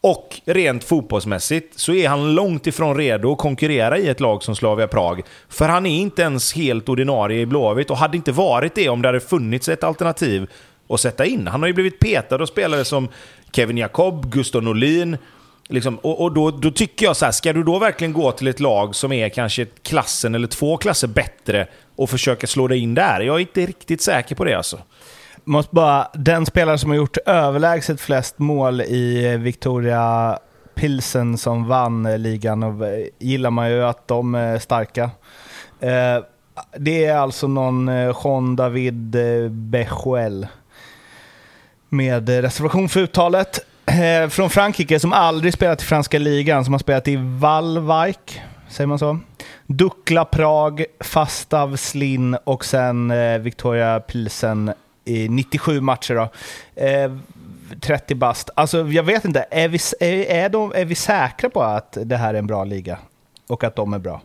Och rent fotbollsmässigt så är han långt ifrån redo att konkurrera i ett lag som Slavia Prag. För han är inte ens helt ordinarie i Blåvitt och hade inte varit det om det hade funnits ett alternativ att sätta in. Han har ju blivit petad av spelare som Kevin Jacob, Gustav Norlin. Liksom, och, och då, då, tycker jag så här, ska du då verkligen gå till ett lag som är kanske klassen eller två klasser bättre och försöka slå dig in där? Jag är inte riktigt säker på det alltså. Måste bara, den spelare som har gjort överlägset flest mål i Victoria Pilsen som vann ligan, och gillar man ju att de är starka. Eh, det är alltså någon eh, Jean David eh, Bechuel med reservation för uttalet. Eh, från Frankrike som aldrig spelat i franska ligan, som har spelat i Valvijk, säger man så? Dukla Prag, Fastav Slin och sen eh, Victoria Pilsen i 97 matcher. Då. Eh, 30 bast. Alltså, jag vet inte, är vi, är, är, de, är vi säkra på att det här är en bra liga? Och att de är bra?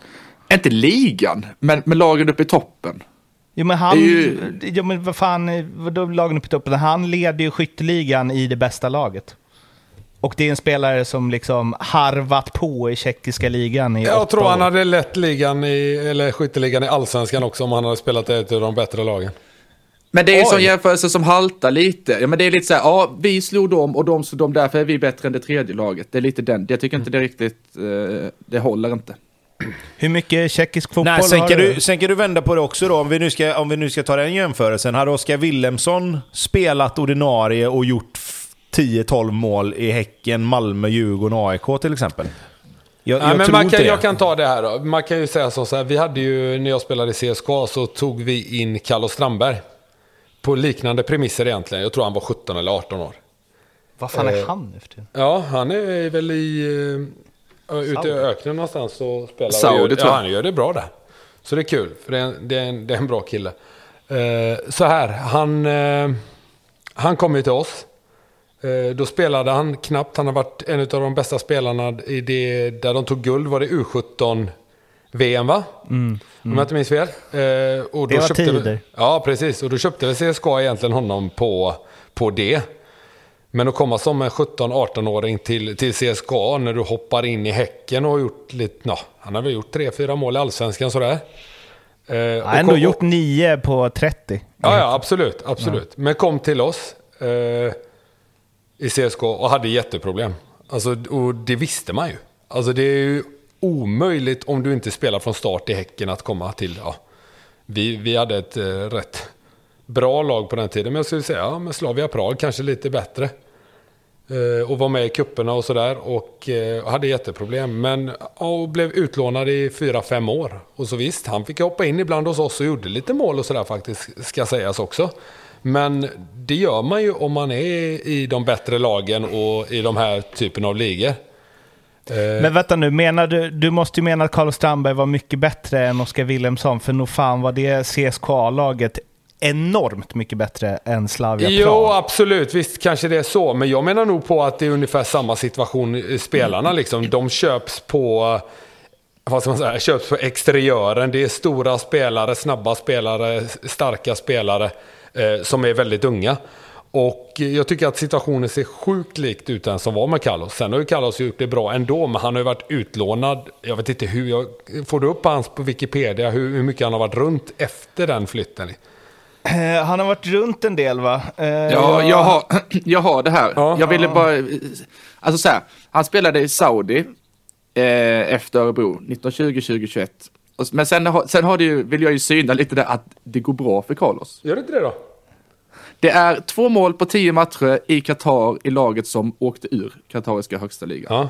Inte ligan, men, men lagen uppe i toppen. Jo men han, ju... ja, men vad fan, vadå lagen uppe i toppen? Han leder ju skytteligan i det bästa laget. Och det är en spelare som liksom harvat på i tjeckiska ligan i Jag tror år. han hade lett ligan i, eller skytteligan i allsvenskan också om han hade spelat ett av de bättre lagen. Men det är en sån jämförelse som haltar lite. Ja, men det är lite så här, ja, vi slog dem och de slog dem, därför är vi bättre än det tredje laget. Det är lite den. Jag tycker inte det riktigt, eh, det håller inte. Hur mycket tjeckisk fotboll Nej, sen, har kan du? Sen kan du vända på det också då. Om vi nu ska, om vi nu ska ta den jämförelsen. Hade Oskar Willemsson spelat ordinarie och gjort 10-12 mål i Häcken, Malmö, Djurgården, AIK till exempel? Jag, jag, men man kan, jag kan ta det här då. Man kan ju säga så här. Vi hade ju, när jag spelade i CSKA så tog vi in Carlos Strandberg. På liknande premisser egentligen. Jag tror han var 17 eller 18 år. Vad fan är eh, han efter? Ja, han är väl i... Eh, ute i öknen någonstans och spelar. Saudi, tror jag. Ja, han gör det bra där. Så det är kul, för det är en, det är en, det är en bra kille. Uh, så här, han, uh, han kom ju till oss. Uh, då spelade han knappt. Han har varit en av de bästa spelarna i det där de tog guld. Var det U17 VM va? Mm, mm. Om jag inte minns fel. och då det var köpte tider. Vi, ja, precis. Och då köpte vi CSKA egentligen honom på, på det. Men att komma som en 17-18-åring till, till CSKA när du hoppar in i Häcken och har gjort lite, no, han har väl gjort 3-4 mål i Allsvenskan sådär. Eh, han har ändå gjort 9 på 30. Ja, ja absolut. absolut. Ja. Men kom till oss eh, i CSKA och hade jätteproblem. Alltså, och det visste man ju. Alltså det är ju omöjligt om du inte spelar från start i Häcken att komma till, ja, vi, vi hade ett eh, rätt bra lag på den tiden. Men jag skulle säga, ja, men Slavia Prag kanske lite bättre. Eh, och var med i kupperna och sådär. Och eh, hade jätteproblem. Men och blev utlånad i fyra fem år. Och så visst, han fick hoppa in ibland hos oss och gjorde lite mål och sådär faktiskt, ska sägas också. Men det gör man ju om man är i de bättre lagen och i de här typen av ligor. Eh, men vänta nu, menar du, du måste ju mena att Carlos Strandberg var mycket bättre än Oskar Wilhelmsson, för nog fan var det CSKA-laget enormt mycket bättre än Slavia Jo, Prag. absolut. Visst kanske det är så. Men jag menar nog på att det är ungefär samma situation i spelarna. Liksom. De köps på... Vad ska man säga? Köps på exteriören. Det är stora spelare, snabba spelare, starka spelare eh, som är väldigt unga. Och jag tycker att situationen ser sjukt likt ut den som var med Carlos. Sen har ju Carlos gjort det bra ändå, men han har ju varit utlånad. Jag vet inte hur, jag, får du upp hans på Wikipedia hur, hur mycket han har varit runt efter den flytten? Eh, han har varit runt en del va? Eh, Ja, jag har, jag har det här. Ja. jag ville bara, alltså så här, han spelade i Saudi eh, efter Örebro 1920-2021. Och- Men sen, har- sen har det ju, vill jag ju syna lite där att det går bra för Carlos. Gör det inte det då? Det är två mål på tio matcher i Qatar i laget som åkte ur Qatariska högsta ligan. Ja.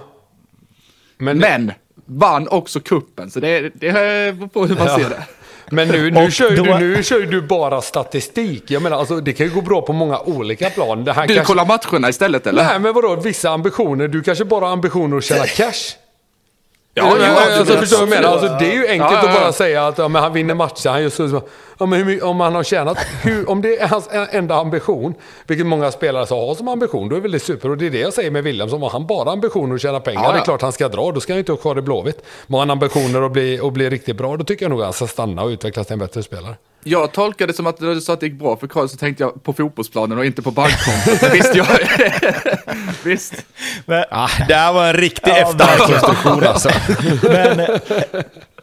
Men, Men vann också kuppen så det, det beror på hur man Ja. ser det. Men nu, nu, Och kör ju då- du, nu kör ju du bara statistik. Jag menar, alltså, det kan ju gå bra på många olika plan. Det här Du kanske... kollar matcherna istället eller? Nej, men vadå? Vissa ambitioner. Du kanske bara har ambitioner att tjäna cash. Ja, Ja, jo, alltså, förstår du vad jag menar? Alltså, det är ju enkelt Ja, ja, att bara ja. säga att ja, men han vinner matcher. Han gör så, men hur, om han har tjänat, hur, om det är hans enda ambition, vilket många spelare så har som ambition, då är väl det super. Och det är det jag säger med William, har han bara ambitioner att tjäna pengar, Ja, ja. det är klart han ska dra. Då ska han inte vara kvar i Blåvitt. Men har han ambitioner att bli, att bli riktigt bra, då tycker jag nog att han ska stanna och utvecklas till en bättre spelare. Jag tolkade det som att när du sa att det gick bra för Karl så tänkte jag på fotbollsplanen och inte på bankkontot. Men visst, jag... <laughs> visst. Men, Ah, det här var en riktig Ja, efterhandskonstruktion alltså. men, <laughs>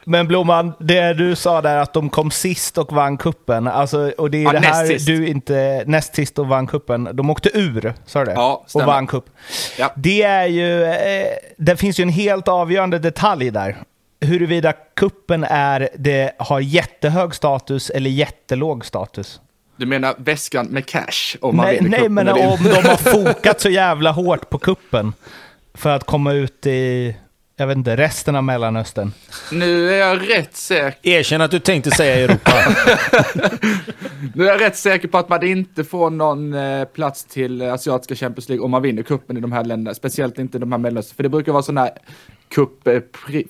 men Blomman, det du sa där att de kom sist och vann kuppen. Alltså, och det är Ja, det här sist. du inte... Näst sist och vann kuppen. De åkte ur, sa du det? Ja, och stämmer. vann kupp. Ja. Det är ju... Eh, det finns ju en helt avgörande detalj där. Huruvida kuppen är, det har jättehög status eller jättelåg status. Du menar väskan med cash om man Nej, vinner nej men om de har fokat så jävla hårt på kuppen för att komma ut i, jag vet inte, resten av Mellanöstern. Nu är jag rätt säker. Erkänn att du tänkte säga Europa. <laughs> Nu är jag rätt säker på att man inte får någon eh, plats till eh, asiatiska Champions League om man vinner kuppen i de här länderna. Speciellt inte de här Mellanöstern. För det brukar vara sån här kupp eh,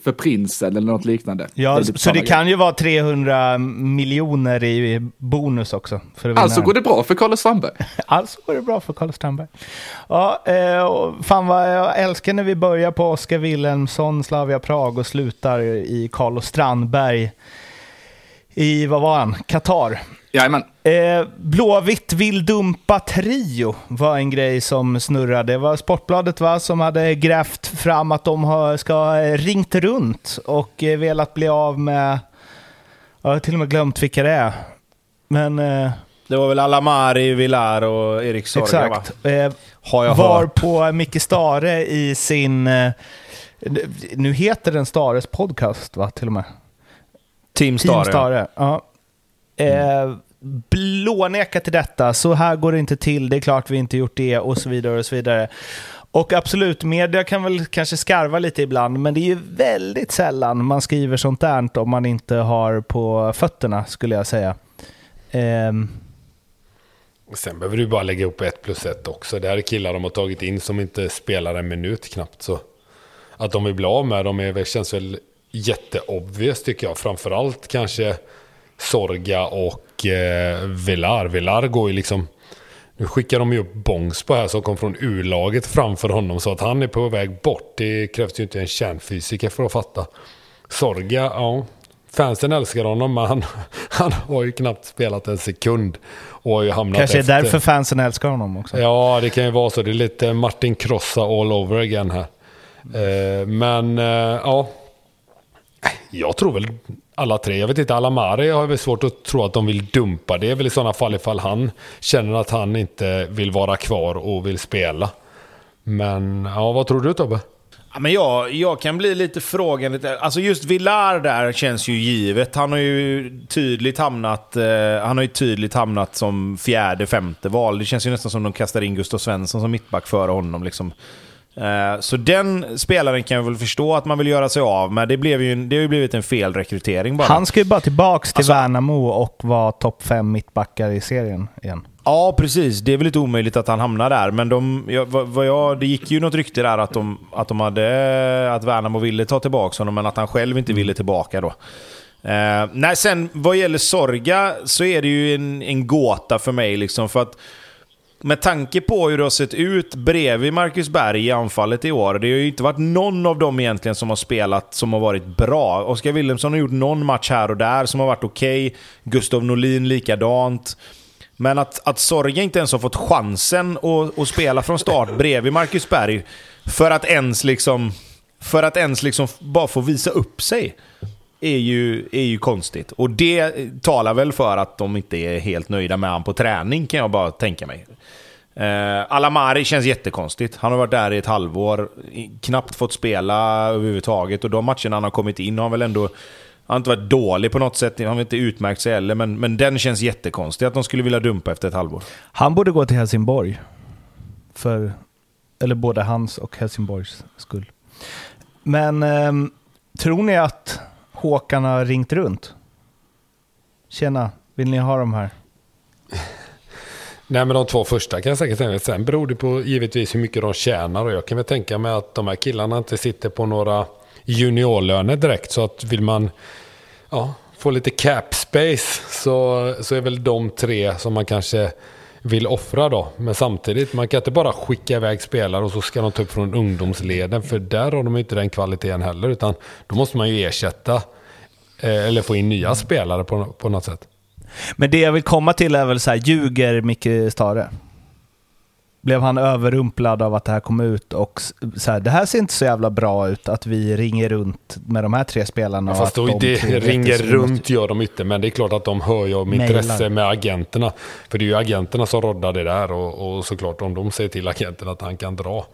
för prinsen eller något liknande. Ja, Det så det samma kan ju vara 300 miljoner i bonus också. Alltså går det bra för Carlos Strandberg. <laughs> alltså går det bra för Carl Strandberg. Ja, eh, fan vad jag älskar när vi börjar på Oskar Wilhelmsson, Slavia Prag och slutar i Carlos Strandberg i, vad var han, Qatar. Jajamän. Eh, Blåvitt vill dumpa Trio var en grej som snurrade. Det var Sportbladet va, som hade grävt fram att de har, ska ha eh, ringt runt och eh, velat bli av med... Jag har till och med glömt vilka det är. Men eh, Det var väl Alamari, Villar och Erik Sorga va? exakt. Eh, Har jag var hört. på Micke Stare i sin... Eh, nu heter den Stares podcast va, till och med? Team Team Stare. Stare. Ja. Eh, blåneka till detta, så här går det inte till, det är klart vi inte gjort det och så vidare och så vidare. Och absolut, media kan väl kanske skarva lite ibland, men det är ju väldigt sällan man skriver sånt där om man inte har på fötterna, skulle jag säga. Ehm, Sen behöver du bara lägga ihop ett plus ett också. Det här är killar de har tagit in som inte spelar en minut knappt. Så att de vill bli av med dem är, känns väl jätteobvious tycker jag. Framförallt kanske Sorga och eh, Villar. Villar går ju liksom... Nu skickar de ju upp Bångsbo här som kom från U-laget framför honom. Så att han är på väg bort. Det krävs ju inte en kärnfysiker för att fatta. Sorga, ja. Fansen älskar honom men han, <laughs> han har ju knappt spelat en sekund. Och har ju hamnat kanske är efter. därför fansen älskar honom också. Ja, det kan ju vara så. Det är lite Martin Krossa all over again här. Eh, men eh, ja, jag tror väl alla tre. Jag vet inte, Alamari har jag väl svårt att tro att de vill dumpa. Det är väl i sådana fall ifall han känner att han inte vill vara kvar och vill spela. Men ja, vad tror du Tobbe? Ja, men jag, jag kan bli lite frågande. Alltså just Villar där känns ju givet. Han har ju tydligt hamnat, eh, han har ju tydligt hamnat som fjärde, femte val. Det känns ju nästan som de kastar in Gustav Svensson som mittback före honom. Liksom. Eh, så den spelaren kan jag väl förstå att man vill göra sig av med. Det, blev ju, det har ju blivit en felrekrytering bara. Han ska ju bara tillbaks till Alltså- Värnamo och vara topp fem mittbackar i serien igen. Ja, precis. Det är väl inte omöjligt att han hamnar där. Men de, jag, vad, vad jag, det gick ju något rykte där att, de, att, de hade, att Värnamo ville ta tillbaka honom, men att han själv inte ville tillbaka då. Eh, nej, sen vad gäller Sorga så är det ju en, en gåta för mig. Liksom, för att med tanke på hur det har sett ut bredvid Marcus Berg i anfallet i år. Det har ju inte varit någon av dem egentligen som har spelat som har varit bra. Oskar Wilhelmsson har gjort någon match här och där som har varit okej. Okay. Gustav Norlin likadant. Men att, att Sorge inte ens har fått chansen att, att spela från start bredvid Marcus Berg för att ens liksom... För att ens liksom bara få visa upp sig är ju, är ju konstigt. Och det talar väl för att de inte är helt nöjda med honom på träning, kan jag bara tänka mig. Eh, Alamari känns jättekonstigt. Han har varit där i ett halvår, knappt fått spela överhuvudtaget. Och de matcherna han har kommit in har han väl ändå... Han har inte varit dålig på något sätt, han har inte utmärkt sig heller. Men, men den känns jättekonstig, att de skulle vilja dumpa efter ett halvår. Han borde gå till Helsingborg. För, eller både hans och Helsingborgs skull. Men eh, tror ni att Håkan har ringt runt? Tjena, vill ni ha de här? Nej men de två första kan jag säkert säga. Sen beror det på givetvis hur mycket de tjänar. Och jag kan väl tänka mig att de här killarna inte sitter på några juniorlöner direkt. Så att vill man ja, få lite cap space så, så är väl de tre som man kanske vill offra då. Men samtidigt, man kan inte bara skicka iväg spelare och så ska de ta upp från ungdomsleden. För där har de inte den kvaliteten heller. Utan då måste man ju ersätta eh, eller få in nya spelare på, på något sätt. Men det jag vill komma till är väl så här, ljuger Micke Stare? Blev han överrumplad av att det här kom ut och så här, det här ser inte så jävla bra ut att vi ringer runt med de här tre spelarna. Ja, fast då, de det ringer runt måste... gör de inte, men det är klart att de hör ju om intresse med agenterna. För det är ju agenterna som roddar det där och, och såklart om de säger till agenten att han kan dra.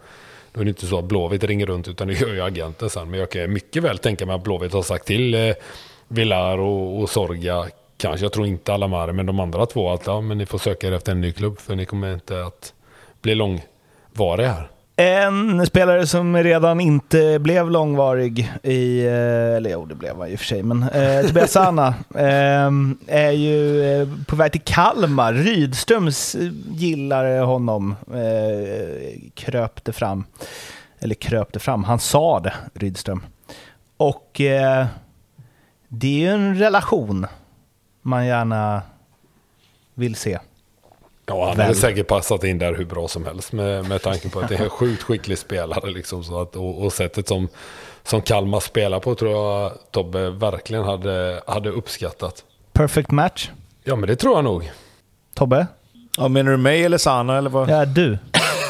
Då är det inte så att Blåvitt ringer runt utan det gör ju agenten sen. Men jag kan mycket väl tänka mig att Blåvitt har sagt till eh, Villar och, och Sorga kanske, jag tror inte Alamare, men de andra två att ja, men ni får söka er efter en ny klubb för ni kommer inte att blir långvariga här. En spelare som redan inte blev långvarig i, eh, eller jo det blev han i och för sig, men eh, Tobias Sana <laughs> eh, är ju eh, på väg till Kalmar. Rydströms eh, gillar honom, eh, kröpte fram. Eller kröpte fram, han sa det, Rydström. Och eh, det är ju en relation man gärna vill se. Ja, han hade säkert passat in där hur bra som helst med, med tanke på att det är en sjukt skicklig spelare. Liksom, så att, och, och sättet som, som Kalmar spelar på tror jag Tobbe verkligen hade, hade uppskattat. Perfect match? Ja, men det tror jag nog. Tobbe? Ja, menar du mig eller Sana eller vad? Ja, du.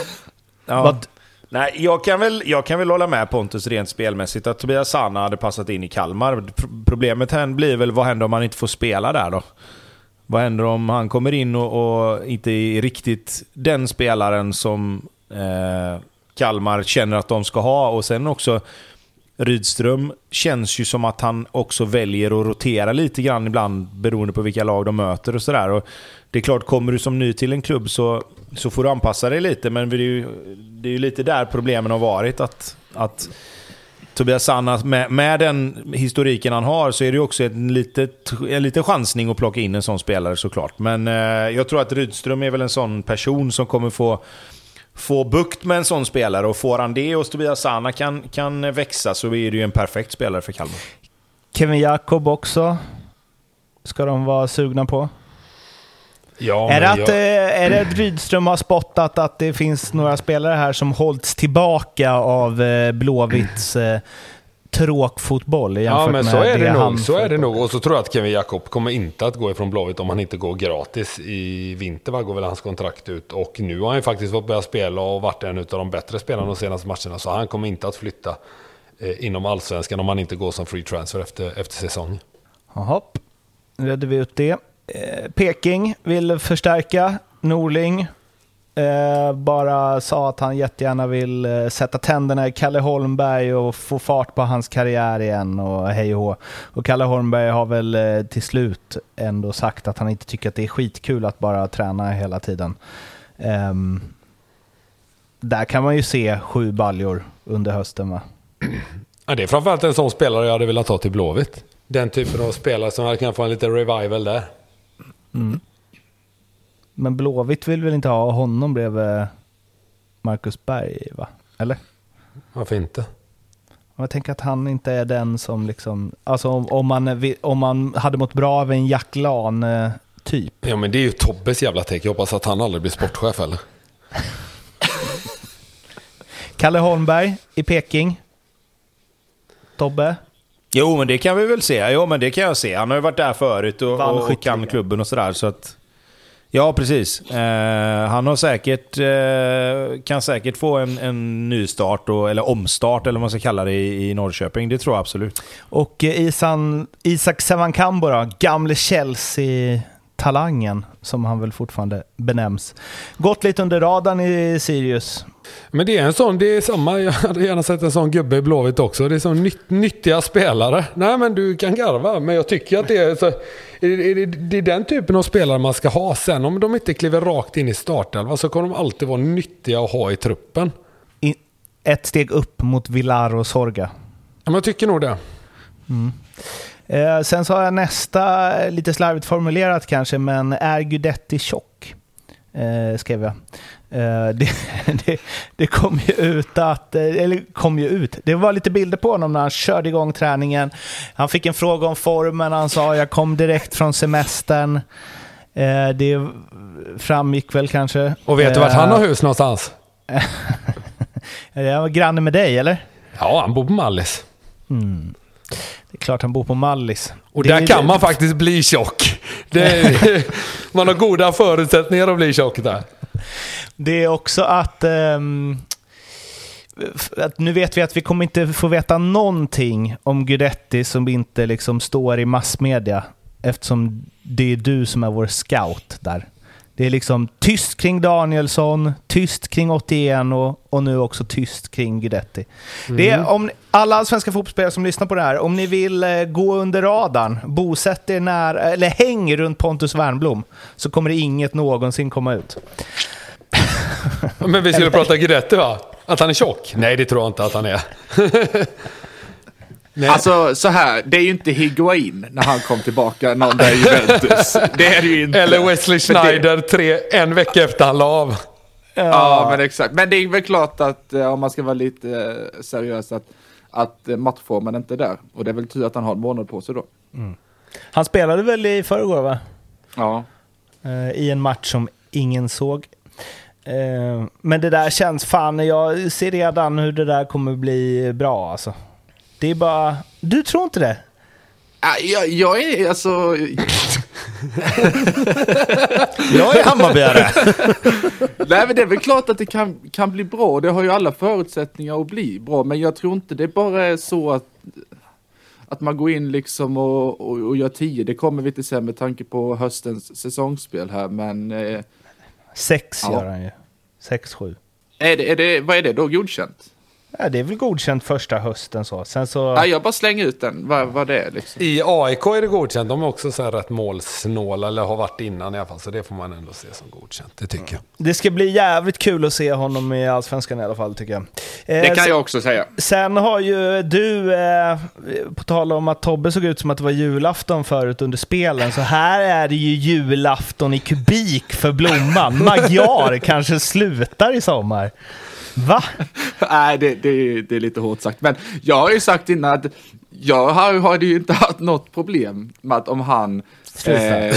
<coughs> ja. But... Nej, jag kan, väl, jag kan väl hålla med Pontus rent spelmässigt att Tobias Sana hade passat in i Kalmar. Problemet här blir väl vad händer om han inte får spela där då? Vad händer om han kommer in och, och inte är riktigt den spelaren som eh, Kalmar känner att de ska ha? Och sen också Rydström känns ju som att han också väljer att rotera lite grann ibland beroende på vilka lag de möter och sådär. Det är klart, kommer du som ny till en klubb så, så får du anpassa dig lite, men det är ju, det är ju lite där problemen har varit. Att, att Tobias Sanna, med, med den historiken han har, så är det ju också en, litet, en liten chansning att plocka in en sån spelare såklart. Men eh, jag tror att Rydström är väl en sån person som kommer få få bukt med en sån spelare. Och får han det och Tobias Sana kan, kan växa så är det ju en perfekt spelare för Kalmar. Kevin Jakob också. Ska de vara sugna på? Ja, är, det att, jag... Eh, är det att Rydström har spottat att det finns några spelare här som hållits tillbaka av eh, Blåvitts eh, tråkfotboll Ja, men så är det, det nog. Så är det nog. Och så tror jag att Kevin Jakob kommer inte att gå ifrån Blåvitt om han inte går gratis i vinter. Va? Går väl hans kontrakt ut. Och nu har han ju faktiskt fått börja spela och varit en av de bättre spelarna de senaste matcherna. Så han kommer inte att flytta eh, inom allsvenskan om han inte går som free transfer efter, efter säsong. Jaha, redde vi ut det. Eh, Peking vill förstärka Norling. Eh, bara sa att han jättegärna vill eh, sätta tänderna i Kalle Holmberg och få fart på hans karriär igen och hej och Och Kalle Holmberg har väl eh, till slut ändå sagt att han inte tycker att det är skitkul att bara träna hela tiden. Ehm, där kan man ju se sju baljor under hösten va? Ja, det är framförallt en sån spelare jag hade velat ha till Blåvitt. Den typen av spelare som hade kunnat få en liten revival där. Mm. Men Blåvitt vill väl inte ha honom bredvid Marcus Berg, va? Eller? Varför inte? Jag tänker att han inte är den som liksom... Alltså om, om, man, om man hade mått bra av en Jack Lan-typ. Ja men det är ju Tobbes jävla take. Jag hoppas att han aldrig blir sportchef eller? Kalle Holmberg i Peking. Tobbe. Jo, men det kan vi väl se. Jo, men det kan jag se. Han har ju varit där förut och, Vann och, och kan klubben och sådär. Så att, ja, precis. Eh, han har säkert, eh, kan säkert få en, en ny start, och, eller omstart eller vad man ska kalla det, i, i Norrköping. Det tror jag absolut. Och eh, Isan, Isak Sevankambo då, gamle Chelsea-talangen, som han väl fortfarande benämns. Gått lite under radarn i Sirius. Men det är en sån, det är samma, <laughs> jag hade gärna sett en sån gubbe i Blåvitt också. Det är sån nytt, nyttiga spelare. Nej men du kan garva, men jag tycker att det är, så, är, det- är det, är den typen av spelare man ska ha. Sen om de inte kliver rakt in i startelvan så kommer de alltid vara nyttiga att ha i truppen. I, ett steg upp mot Villar och Sorga. Ja, men jag tycker nog det. Eh, sen så har jag nästa, eh, lite slarvigt formulerat kanske, men är Guidetti tjock? Eh, skrev jag. Eh, det, <laughs> det, det kom ju ut att, eh, eller kom ju ut, det var lite bilder på honom när han körde igång träningen. Han fick en fråga om formen, han sa jag kom direkt från semestern. Eh, det framgick väl kanske. Och vet du vart han Eh, har hus någonstans? <laughs> Är det granne med dig eller? Ja, han bor på Mallis. Det är klart han bor på Mallis. Och Det där är- kan man faktiskt bli tjock. Det är, <laughs> man har goda förutsättningar att bli tjock där. Det är också att, att... Nu vet vi att vi kommer inte få veta någonting om Guidetti som inte liksom står i massmedia. Eftersom det är du som är vår scout där. Det är liksom tyst kring Danielsson, tyst kring 81 och, och nu också tyst kring Guidetti. Det är om alla svenska fotbollsspelare som lyssnar på det här, om ni vill eh, gå under radarn, bosätt er nära, eller häng runt Pontus Wernbloom, så kommer det inget någonsin komma ut. Men vi skulle prata Guidetti va? Att han är tjock? Nej, det tror jag inte att han är. <laughs> Nej. Alltså så här, det är ju inte Higuain när han kom tillbaka någon dag i Juventus. Det är det ju inte. Eller Wesley För det- Schneider tre, en vecka efter han la av. Ja, men exakt. Men det är väl klart att eh, om man ska vara lite eh, seriös att, att eh, matchformen inte är där. Och det är väl tur att han har en månad på sig då. Han spelade väl i förrgår va? Ja. I en match som ingen såg. Men det där känns fan, jag ser redan hur det där kommer bli bra alltså. Det är bara... Du tror inte det? Jag, jag är alltså... <laughs> Jag är Hammarbyare. <laughs> Nej men det är väl klart att det kan, kan bli bra. Det har ju alla förutsättningar att bli bra. Men jag tror inte det bara är så att, att man går in liksom och, och, och gör tio. Det kommer vi till sen med tanke på höstens säsongsspel här. Men eh, Sex Ja. gör han ju. Sex, sju. är det, är det, vad är det då? Godkänt? Ja, det är väl godkänt första hösten så. Sen så... Nej, jag bara slänger ut den. Vad, vad det är liksom. I AIK är det godkänt. De är också så här rätt målsnåla, eller har varit innan i alla fall. Så det får man ändå se som godkänt. Det tycker jag. Det ska bli jävligt kul att se honom i Allsvenskan i alla fall tycker jag. Eh, Det kan sen- jag också säga. Sen har ju du, eh, på tal om att Tobbe såg ut som att det var julafton förut under spelen, så här är det ju julafton i kubik för Blomman. Magyar kanske slutar i sommar. Va? <laughs> Nej, det, det, det är lite hårt sagt. Men jag har ju sagt innan att jag har, har ju inte haft något problem med att om han eh,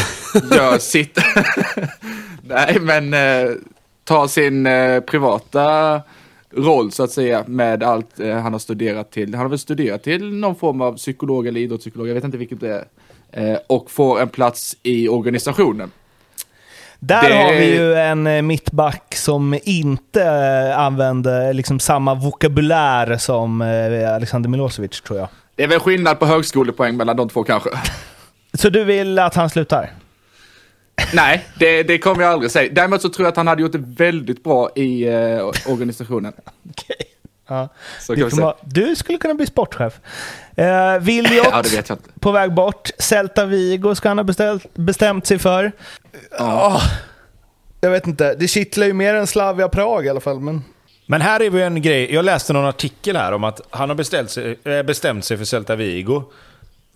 gör <laughs> sitt... <laughs> Nej, men eh, tar sin eh, privata roll så att säga med allt eh, han har studerat till. Han har väl studerat till någon form av psykolog eller idrottspsykolog, jag vet inte vilket det är. Eh, och får en plats i organisationen. Där Det- har vi ju en eh, mittback som inte eh, använder liksom samma vokabulär som eh, Alexander Milosevic tror jag. Det är väl skillnad på högskolepoäng mellan de två kanske. Så du vill att han slutar? Nej, det, det kommer jag aldrig säga. Däremot så tror jag att han hade gjort det väldigt bra i eh, organisationen. <laughs> Okej. Ja. Diploma- Du skulle kunna bli sportchef. Eh, Williot, <laughs> Ja, på väg bort. Celta Vigo ska han ha beställt, bestämt sig för. Ja. Jag vet inte, det kittlar ju mer än Slavia Prag i alla fall. Men... Men här är vi en grej. Jag läste någon artikel här om att han har beställt sig, äh, bestämt sig för Celta Vigo.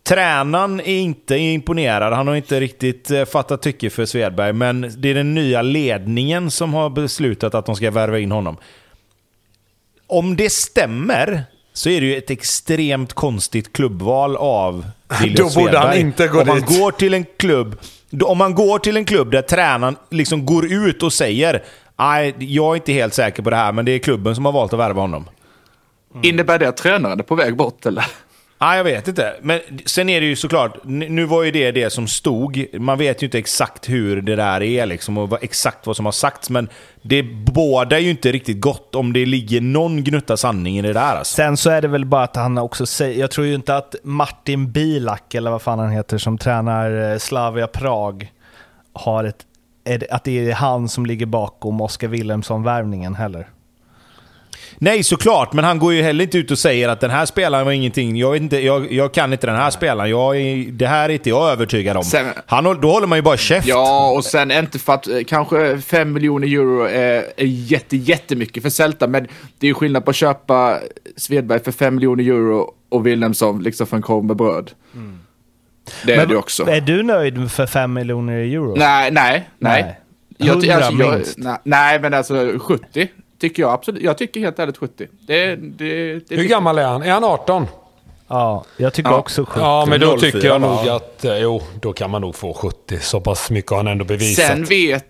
Tränaren är inte imponerad. Han har inte riktigt eh, fattat tycke för Svedberg. Men det är den nya ledningen som har beslutat att de ska värva in honom. Om det stämmer så är det ju ett extremt konstigt klubbval av William <laughs> Då borde han Svedberg. inte gå om man dit. går till en klubb då- Om man går till en klubb där tränaren liksom går ut och säger Nej, jag är inte helt säker på det här, men det är klubben som har valt att värva honom. Innebär det att tränaren är på väg bort eller? Nej, jag vet inte. Men sen är det ju såklart, nu var ju det det som stod. Man vet ju inte exakt hur det där är liksom och vad, exakt vad som har sagts. Men det bådar ju inte riktigt gott om det ligger någon gnutta sanning i det där. Alltså. Sen så är det väl bara att han också säger, jag tror ju inte att Martin Bilak, eller vad fan han heter, som tränar eh, Slavia Prag, har ett, är det, att det är han som ligger bakom Oskar Wilhelmsson-värvningen heller. Nej, såklart. Men han går ju heller inte ut och säger att den här spelaren var ingenting. Jag, vet inte, jag, jag kan inte den här spelaren. Jag är, det här är inte jag övertygad om. Sen- Han, då håller man ju bara käft. Ja, och sen inte för att eh, kanske 5 miljoner euro är, är jätte, jättemycket för Celta, men det är ju skillnad på att köpa Svedberg för 5 miljoner euro och Wilhelmsson liksom för en korv med bröd. Det är Men det också. Är du nöjd för 5 miljoner euro? Nej, nej, nej. Nej. Jag, ty- 100 alltså, jag, minst. nej, nej, men alltså 70 tycker jag absolut. Jag tycker helt ärligt 70. Det, det, det Hur gammal är han? Är han 18? Ja, jag tycker Ja. också 70. Ja, men då 04, tycker jag va? nog att, eh, jo, då kan man nog få 70. Så pass mycket har han ändå bevisat. Sen vet,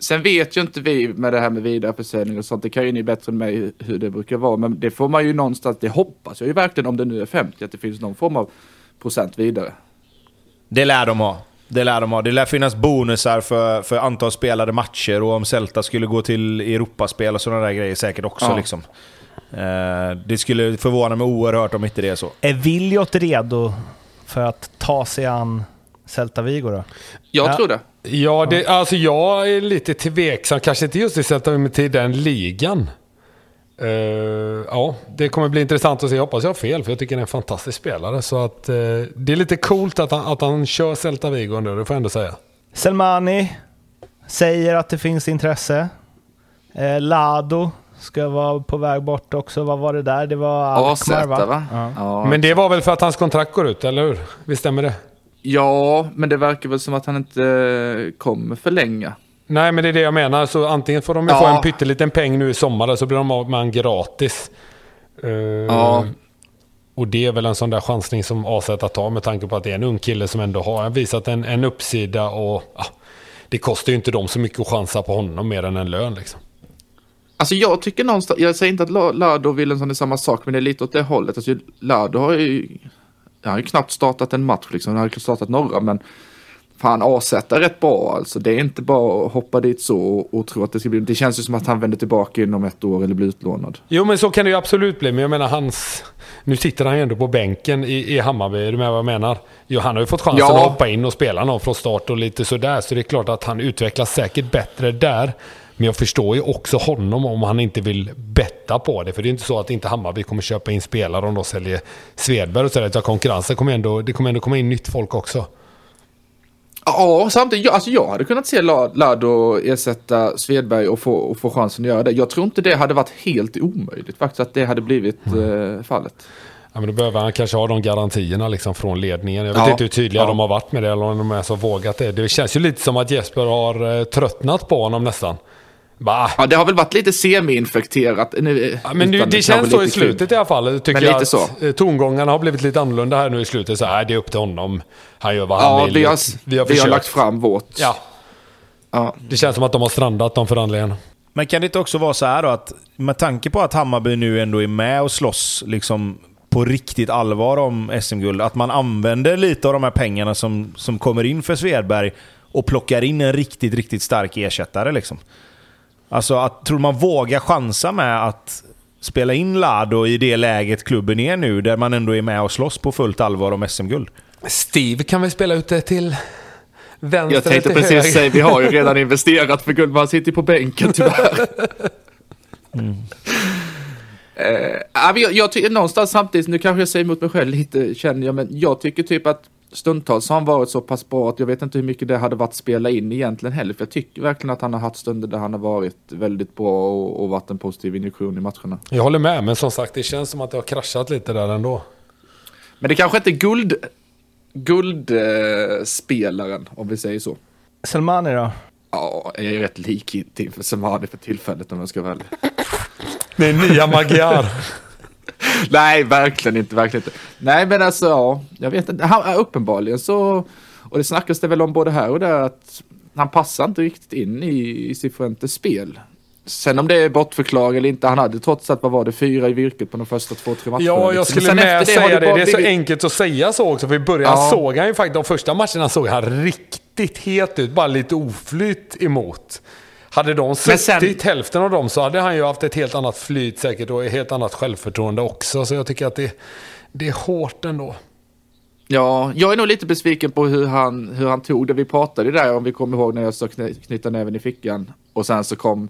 sen vet ju inte vi med det här med vidareförsäljning och sånt. Det kan ju ni bättre än mig hur det brukar vara. Men det får man ju någonstans, det hoppas jag ju verkligen om det nu är 50, att det finns någon form av procent vidare. Det lär de ha. Det lär de ha. Det lär finnas bonusar för, för antal spelade matcher och om Celta skulle gå till Europaspel och sådana där grejer säkert också. Ja. Liksom. Eh, det skulle förvåna mig oerhört om inte det är så. Är Viljot redo för att ta sig an Celta Vigo då? Jag Ja. tror det. Ja, det, alltså jag är lite tveksam. Kanske inte just i Celta men till den ligan. Eh, ja, det kommer bli intressant att se. Jag hoppas jag har fel, för jag tycker det är en fantastisk spelare. Så att eh, det är lite coolt att han, att han kör Celta Vigo nu, det får jag ändå säga. Selmani säger att det finns intresse. Eh, Lado ska vara på väg bort också. Vad var det där? Det var Alkmaar AZ va? Ja. Ja. Men det var väl för att hans kontrakt går ut, eller hur? Visst stämmer det? ja, men det verkar väl som att han inte kommer förlänga. Nej, men det är det jag menar. Så antingen får de ju Ja. få en pytteliten peng nu i sommar, eller så blir de av med han gratis. Eh, Ja. Och det är väl en sån där chansning som AZ tar med tanke på att det är en ung kille som ändå har visat en, en uppsida och ja, det kostar ju inte dem så mycket att chansa på honom mer än en lön liksom. Alltså jag tycker någonstans, jag säger inte att La- Lado och Wilhelmsson är samma sak, men det är lite åt det hållet. Alltså Lado har ju, han har ju knappt startat en match liksom, han har ju startat några, men fan AZ är rätt bra alltså. Det är inte bara att hoppa dit så och, och tro att det ska bli, det känns ju som att han vänder tillbaka inom ett år eller blir utlånad. Jo men så kan det ju absolut bli, men jag menar hans... Nu sitter han ju ändå på bänken i, i Hammarby, är du med vad jag menar? Jo, han har ju fått chansen Ja. att hoppa in och spela någon från start och lite sådär, så det är klart att han utvecklas säkert bättre där. Men jag förstår ju också honom om han inte vill betta på det. För det är inte så att inte Hammarby kommer köpa in spelare om de säljer Svedberg och sådär. Utan konkurrensen kommer ändå, det kommer ändå komma in nytt folk också. Ja, samtidigt, jag, alltså jag hade kunnat se La- Lado ersätta Svedberg och få, och få chansen att göra det. Jag tror inte det hade varit helt omöjligt faktiskt, att det hade blivit eh, fallet. Ja, men då behöver han kanske ha de garantierna liksom från ledningen. Jag vet Ja. inte hur tydliga Ja. de har varit med det eller om de ens har vågat det. Det känns ju lite som att Jesper har eh, tröttnat på honom nästan. Bah. Ja, det har väl varit lite semi-infekterat. Nu, Ja, men det, utan det känns så i lite kul. slutet i alla fall. Tycker Men jag lite att så. eh, tongångarna har blivit lite annorlunda här nu i slutet. Så här, det är upp till honom. Han gör vad han Ja, vill. vi har, vi har vi har lagt fram vårt. Ja, Ja. det känns som att de har strandat de förhandlingarna. Men kan det inte också vara så här då att med tanke på att Hammarby nu ändå är med och slåss liksom på riktigt allvar om SM-guld, att man använder lite av de här pengarna som, som kommer in för Svedberg och plockar in en riktigt, riktigt stark ersättare liksom. Alltså, att, tror man vågar chansa med att spela in Lado i det läget klubben är nu, där man ändå är med och slåss på fullt allvar om SM-guld? Steve kan vi spela ut det till vänster Jag tänkte precis höger. säga, vi har ju <laughs> redan investerat för guld, man sitter ju på bänken tyvärr. <laughs> Ja, men jag, jag tycker någonstans samtidigt, nu kanske jag säger emot mig själv lite känner jag, men jag tycker typ att stundtals har han varit så pass bra att jag vet inte hur mycket det hade varit att spela in egentligen heller, för jag tycker verkligen att han har haft stunder där han har varit väldigt bra och, och varit en positiv injektion i matcherna. Jag håller med, men som sagt det känns som att det har kraschat lite där ändå. Men det kanske inte är guld, guldspelaren, eh, spelaren, om vi säger så. Selmani då? Ja, jag är rätt lik till för Samani för tillfället om jag ska vara ärlig. Det är nya Magyar. <laughs> Nej, verkligen inte, verkligen inte. Nej, men alltså, ja, jag vet inte. Han, uppenbarligen så, och det snackas det väl om både här och där, att han passar inte riktigt in i, i Cifuentes spel. Sen om det är bortförklaring eller inte, han hade trots allt, vad var det, fyra i virket på de första två, tre matcherna. Ja, jag liksom. skulle med har säga det. Det är så blivit- enkelt att säga så också. För i början Ja. såg han ju faktiskt, de första matcherna såg han riktigt het ut. Bara lite oflyt emot. Hade de suttit sen- hälften av dem så hade han ju haft ett helt annat flyt säkert och ett helt annat självförtroende också. Så jag tycker att det, det är hårt ändå. Ja, jag är nog lite besviken på hur han, hur han tog det. Vi pratade där, om vi kommer ihåg när jag sa kny- knyta näven i fickan. Och sen så kom,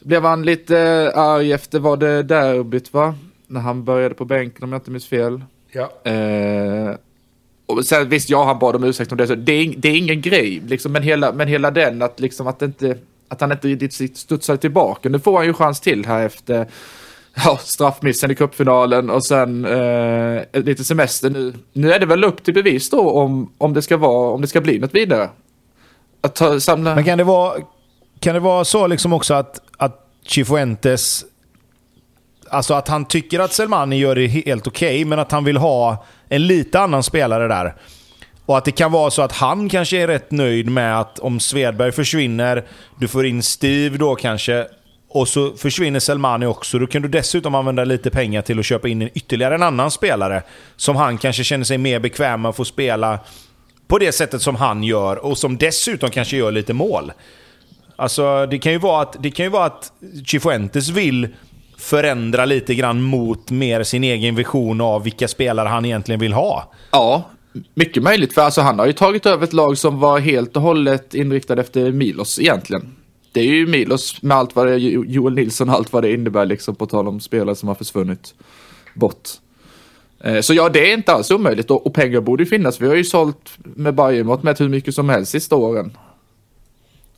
blev han lite arg efter, var det derbyt va? När han började på bänken om jag inte minns fel. Ja. Eh, och sen visst, ja, han bad om ursäkt om det. Så det, är, det är ingen grej, liksom, men, hela, men hela den att, liksom, att, inte, att han inte riktigt studsar tillbaka. Nu får han ju chans till här efter <laughs> ja, straffmissen i cupfinalen och sen eh, lite semester nu. Nu är det väl upp till bevis då om, om, det, ska vara, om det ska bli något vidare. Att ta, samla... Men kan det vara, kan det vara så liksom också att, att Chifuentes... Alltså att han tycker att Selmani gör det helt okej, men att han vill ha en lite annan spelare där. Och att det kan vara så att han kanske är rätt nöjd med att om Svedberg försvinner, du får in Steve då kanske, och så försvinner Selmani också. Då kan du dessutom använda lite pengar till att köpa in en, ytterligare en annan spelare. Som han kanske känner sig mer bekväm med att få spela på det sättet som han gör och som dessutom kanske gör lite mål. Alltså det kan ju vara att, det kan ju vara att Chifuentes vill förändra lite grann mot mer sin egen vision av vilka spelare han egentligen vill ha. Ja, mycket möjligt. För alltså, han har ju tagit över ett lag som var helt och hållet inriktad efter Milos egentligen. Det är ju Milos med allt vad det är, Joel Nilsson och allt vad det innebär liksom på tal om spelare som har försvunnit bort. Eh, så ja, det är inte alls omöjligt och, och pengar borde ju finnas. Vi har ju sålt med Bajenmått med hur mycket som helst sista åren.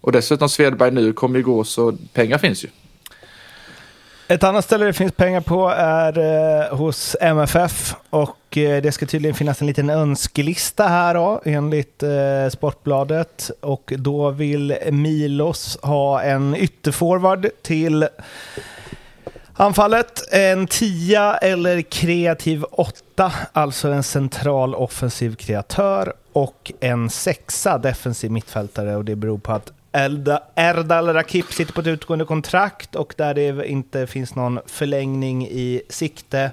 Och dessutom Svedberg nu kommer ju gå så pengar finns ju. Ett annat ställe det finns pengar på är eh, hos MFF och eh, det ska tydligen finnas en liten önskelista här då, enligt eh, Sportbladet. Och då vill Milos ha en ytterforward till anfallet. En tia eller kreativ åtta, alltså en central offensiv kreatör. Och en sexa defensiv mittfältare och det beror på att Elda- Erdal Rakip sitter på ett utgående kontrakt och där det inte finns någon förlängning i sikte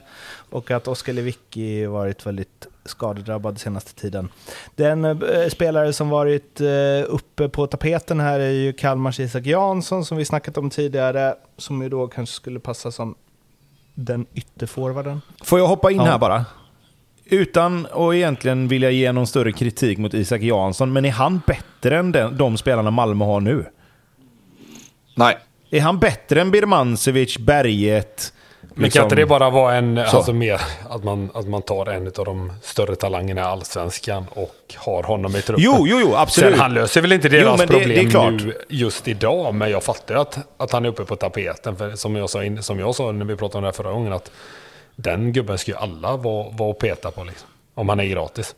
och att Oskar Lewicki varit väldigt skadedrabbad senaste tiden. Den eh, spelare som varit eh, uppe på tapeten här är ju Kalmars Isak Jansson som vi snackat om tidigare, som ju då kanske skulle passa som den ytterforwarden. Får jag hoppa in Ja. här bara? Utan att egentligen vilja ge någon större kritik mot Isak Jansson, men är han bättre än den, de spelarna Malmö har nu? Nej. Är han bättre än Birmancevic, Berget? Men liksom- kan inte det bara vara en, Så. alltså mer, att man, att man tar en av de större talangerna i allsvenskan och har honom i truppen? Jo, jo, jo, absolut. Sen han löser väl inte Jo, deras men det- det är problem klart. nu just idag, men jag fattar ju att, att han är uppe på tapeten. För som jag, sa in, som jag sa när vi pratade om det här förra gången, att den gubben ska ju alla vara, vara och peta på liksom. Om han är gratis.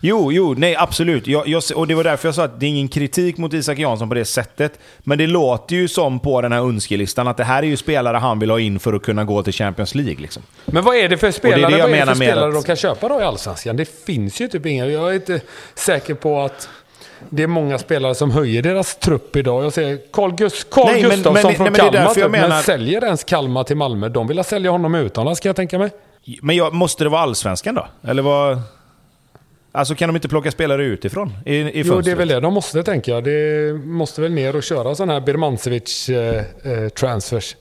Jo, jo, nej absolut. Jag, jag, och det var därför jag sa att det är ingen kritik mot Isak Jansson på det sättet. Men det låter ju som på den här önskelistan att det här är ju spelare han vill ha in för att kunna gå till Champions League. Liksom. Men vad är det för spelare, det jag vad är det för spelare att- de kan köpa då i Allsvenskan? Det finns ju typ inga. Jag är inte säker på att det är många spelare som höjer deras trupp idag. Jag ser Carl, Gus, Carl Nej, men- Gustafsson men- från nej, men det är Kalmar, men menar- säljer ens Kalmar till Malmö? De vill ha sälja honom utomlands kan jag tänka mig. Men jag, måste det vara allsvenskan då? Eller vad... Alltså kan de inte plocka spelare utifrån i, i Jo, det är väl det de måste tänka jag. Det måste väl ner och köra sådana här Birmancevic eh, eh.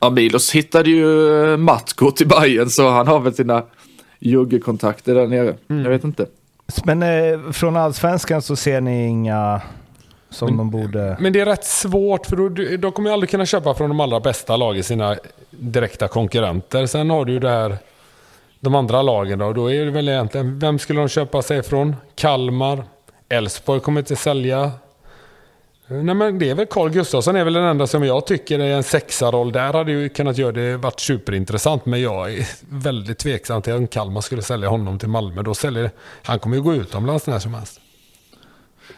Ja, Milos hittade ju eh, Matko till Bayern så han har väl sina juggekontakter där nere. Jag vet inte. Men eh, från allsvenskan så ser ni inga som de borde... Men det är rätt svårt för då, de kommer ju aldrig kunna köpa från de allra bästa lagen, sina direkta konkurrenter. Sen har du ju där de andra lagen då. Då är det väl egentligen, vem skulle de köpa sig från? Kalmar? Elfsborg kommer inte sälja. Nej men det är väl Carl Gustafsson är väl den enda som jag tycker är en sexaroll. Där hade ju kunnat göra det varit superintressant. Men jag är väldigt tveksam till om Kalmar skulle sälja honom till Malmö. Då säljer, han kommer ju gå utomlands när som helst.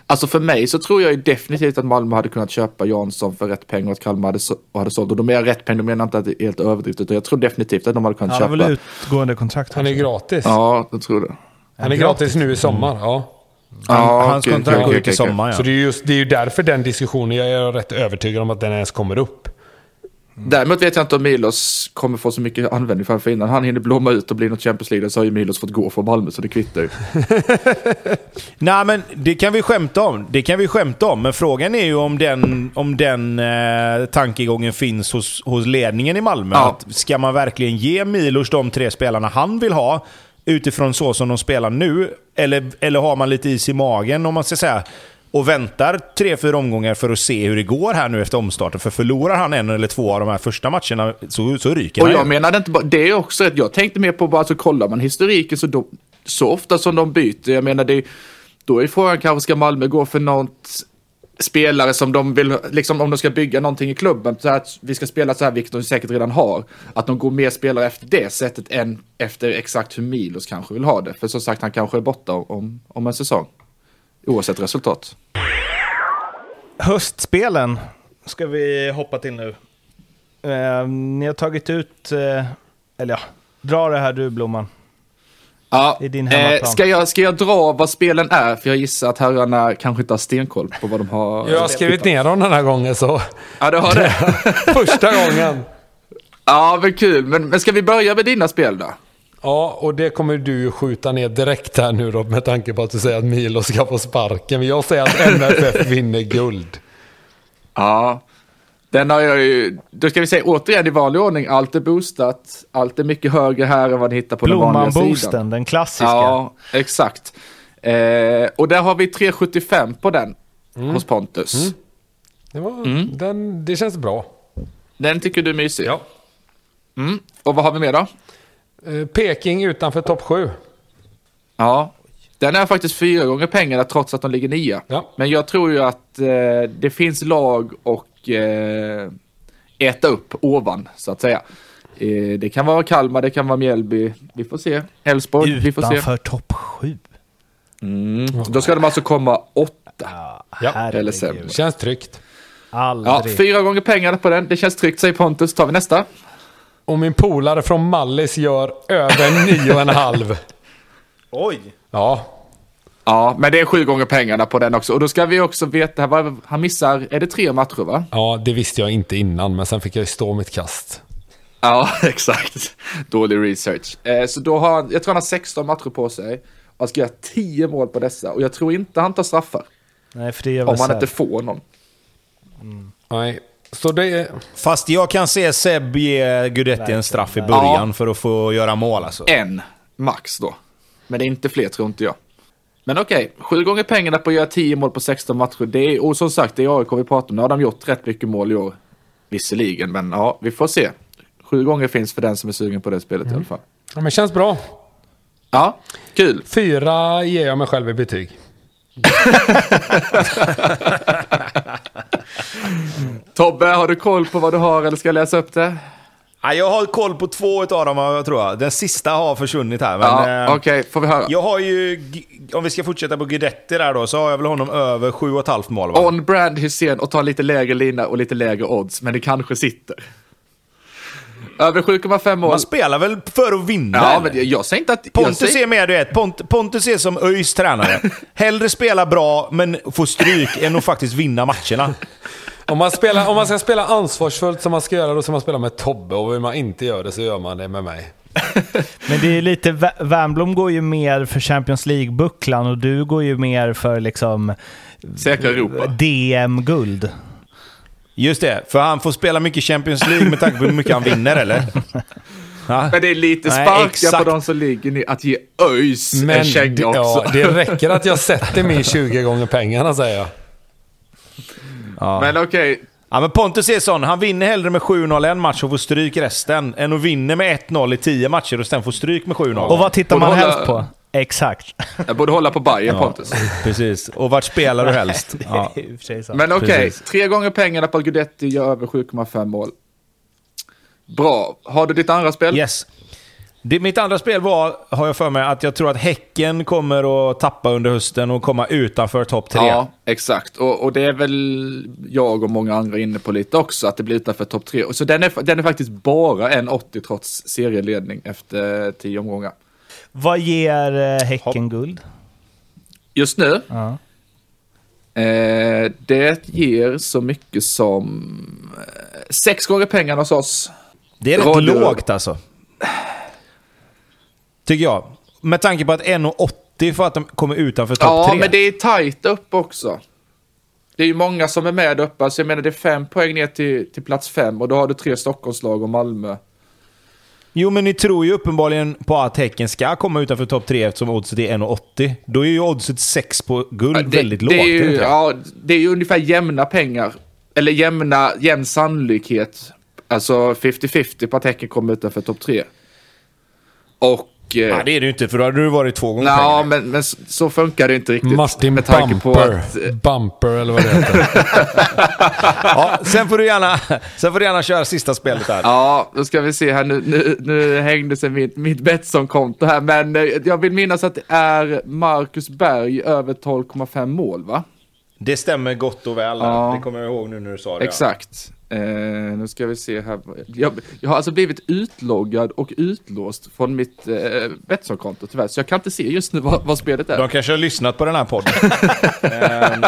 Alltså för mig så tror jag ju definitivt att Malmö hade kunnat köpa Jansson för rätt pengar och att Kalmar hade, så, och hade sålt. Och de är rätt pengar, de menar inte att det är helt överdrivet. Utan jag tror definitivt att de hade kunnat Han har köpa. väl utgående kontrakt Han är gratis. Ja, jag tror det. Han är gratis nu i sommar. Ja. Ja, Hans okej, kontrakt okej, går okej, ut i sommar Så ja. det är, just, det är ju därför den diskussionen, jag är rätt övertygad om att den ens kommer upp. Däremot vet jag inte om Milos kommer få så mycket användning för för innan han hinner blomma ut och bli något Champions League så har ju Milos fått gå från Malmö så det kvittar ju. <laughs> Nej men det kan vi skämta om. Det kan vi skämta om. Men frågan är ju om den, om den eh, tankegången finns hos, hos ledningen i Malmö. Ja. Att ska man verkligen ge Milos de tre spelarna han vill ha utifrån så som de spelar nu? Eller, eller har man lite is i magen om man ska säga och väntar tre, fyra omgångar för att se hur det går här nu efter omstarten. För förlorar han en eller två av de här första matcherna så, så ryker Och han jag ju. menade inte bara, det är också ett, jag tänkte mer på bara, alltså kollar man historiken så, då, så ofta som de byter, jag menar det, då är frågan kanske ska Malmö gå för något spelare som de vill, liksom om de ska bygga någonting i klubben, så att vi ska spela så här, vilket de säkert redan har, att de går mer spelare efter det sättet än efter exakt hur Milos kanske vill ha det. För som sagt, han kanske är borta om, om en säsong. Oavsett resultat. Höstspelen ska vi hoppa till nu. Eh, ni har tagit ut, eh, eller ja, dra det här du Blomman. Ja, I din eh, ska, jag, ska jag dra vad spelen är? För jag gissar att herrarna kanske inte har stenkoll på vad de har. Jag har skrivit ner dem den här gången så. Ja, du har det. <laughs> Första gången. <laughs> Ja, men kul. Men, men ska vi börja med dina spel då? Ja, och det kommer du ju skjuta ner direkt här nu då med tanke på att du säger att Milo ska få sparken. Men jag säger att MFF vinner guld. Ja, den har jag ju. Då ska vi säga återigen i vanlig ordning. Allt är boostat. Allt är mycket högre här än vad ni hittar på den vanliga sidan. Blomman-boosten, den klassiska. Ja, exakt. Eh, och där har vi 375 på den hos Pontus. Det, var, den, det känns bra. Den tycker du är mysig? Ja. Mm. Och vad har vi mer då? Eh, Peking utanför topp 7. Ja, den är faktiskt fyra gånger pengarna trots att de ligger nia. Ja. Men jag tror ju att eh, det finns lag och eh, äta upp ovan, så att säga. Eh, det kan vara Kalmar, det kan vara Mjällby. Vi får se. Elfsborg, vi får se. Utanför topp sju. Mm. Då ska de alltså komma åtta. Ja, eller sämre. Känns tryggt. Ja, Aldrig. fyra gånger pengarna på den. Det känns tryggt, säger Pontus. Tar vi nästa? Och min polare från Mallis gör över nio och en halv. Oj! Ja, Ja, men det är sju gånger pengarna på den också. Och då ska vi också veta, vad- han missar, är det tre matcher va? ja, det visste jag inte innan, men sen fick jag ju stå mitt kast. Ja, <laughs> exakt. Dålig research. Eh, så då har han, jag tror han har 16 matcher på sig. Och han ska göra 10 mål på dessa. Och jag tror inte han tar straffar. Nej, för det gör Om han inte får någon. Nej, så det är... Fast jag kan se Seb ge Guidetti en straff i början Ja. för att få göra mål alltså. En, max då. Men det är inte fler tror inte jag. Men okej, sju gånger pengarna på att göra 10 mål på 16 matcher. Det är, och som sagt, det är AIK vi pratar om. Nu har de gjort rätt mycket mål i år. Visserligen, men ja, vi får se. Sju gånger finns för den som är sugen på det spelet i alla fall. Ja, men känns bra. Ja, kul. Fyra ger jag mig själv i betyg. <laughs> Tobbe, har du koll på vad du har eller ska jag läsa upp det? Ja, jag har koll på två av dem, tror jag. Den sista har försvunnit här. Men, Ja, eh, okej, får vi höra. Jag har ju, om vi ska fortsätta på Guidetti där då, så har jag väl honom över 7,5 mål va? On brand Hysén och ta lite lägre lina och lite lägre odds, men det kanske sitter. Över 7,5 mål. Man spelar väl för att vinna? Ja, eller? men jag, säger inte att... Pontus säger, är mer du vet, Pont, Pontus är som ÖIS tränare. <laughs> Hellre spela bra, men få stryk, än att faktiskt vinna matcherna. Om man, spelar, om man ska spela ansvarsfullt som man ska göra, då ska man spela med Tobbe. Och vill man inte göra det så gör man det med mig. Men det är lite, Wernbloom går ju mer för Champions League-bucklan och du går ju mer för liksom säkra Europa. DM-guld. Just det, för han får spela mycket Champions League med tanke på hur mycket han vinner, eller? <laughs> Men det är lite Nej, sparka exakt. på de som ligger ner att ge ÖIS en det, känga också. ja, det räcker att jag sätter min 20 gånger pengarna säger jag. Ja. Men okej, Ja, men Pontus är sån. Han vinner hellre med 7-0 en match och får stryk resten, än att vinna med 1-0 i 10 matcher och sen få stryk med 7-0. Och vad tittar Borde man hålla- helst på? Exakt. jag borde hålla på Bayern Ja. Pontus. Precis. Och vart spelar du helst? <laughs> Ja. Men okej, Precis. tre gånger pengarna på att Guidetti gör över 7,5 mål. Bra. Har du ditt andra spel? Yes. Det, mitt andra spel var, har jag för mig, att jag tror att Häcken kommer att tappa under hösten och komma utanför topp tre. Ja, exakt. Och, och det är väl jag och många andra inne på lite också, att det blir utanför topp tre. Och Så den är, den är faktiskt bara en 80 trots serieledning efter tio omgångar. Vad ger eh, Häcken guld? Just nu, Ja. eh, det ger så mycket som eh, sex gånger pengarna hos oss. Det är rätt Radio- lågt alltså. Tycker jag. Med tanke på att 1,80 för att de kommer utanför topp Ja, tre. men det är tajt upp också. Det är ju många som är med uppe, alltså jag menar det är fem poäng ner till, till plats fem och då har du tre Stockholmslag och Malmö. Jo, men ni tror ju uppenbarligen på att Häcken ska komma utanför topp tre eftersom oddset är 1,80. Då är ju oddset 6 på guld Ja, väldigt lågt. det är är det ju, det? ja, det är ju ungefär jämna pengar. Eller jämna, jämn sannolikhet. Alltså 50-50 på att Häcken kommer utanför topp tre. Och... Eh, Ja, det är det ju inte, för då hade du varit två gånger Ja, men, men så- så funkar det inte riktigt. Martin med tanke på Bumper. att... eh, Bumper eller vad det heter. <laughs> Ja, sen, får du gärna, sen får du gärna köra sista spelet här. Ja, då ska vi se här. Nu, nu, nu hängde sig mitt, mitt Betsson-konto här, men eh, jag vill minnas att det är Marcus Berg över 12,5 mål, va? Det stämmer gott och väl. Ja. Det kommer jag ihåg nu när du sa det. Exakt. Eh, nu ska vi se här. Jag, jag har alltså blivit utloggad och utlåst från mitt eh, Betsson-konto tyvärr, så jag kan inte se just nu vad, vad spelet är. De kanske har lyssnat på den här podden. <laughs> Ehm,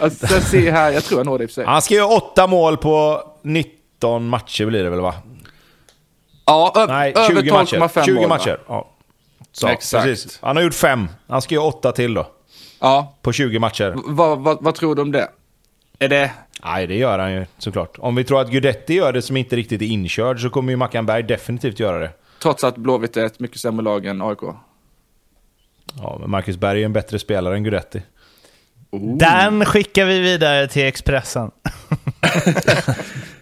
Alltså, ser här, jag tror jag når det i sig. Han ska göra åtta mål på 19 matcher blir det väl va? Ja, Nej, över 20 matcher. 12,5 20 mål, matcher. Ja. Så, Exakt. Precis. Han har gjort fem. Han ska göra åtta till då. Ja, På 20 matcher. V- vad, vad, tror du om det? Är det... Nej, det gör han ju såklart. Om vi tror att Gudetti gör det som inte riktigt är inkörd så kommer ju Mackan Berg definitivt göra det. Trots att Blåvitt är ett mycket sämre lag än AIK. Ja, men Marcus Berg är en bättre spelare än Gudetti. Den skickar vi vidare till Expressen. <laughs> <laughs>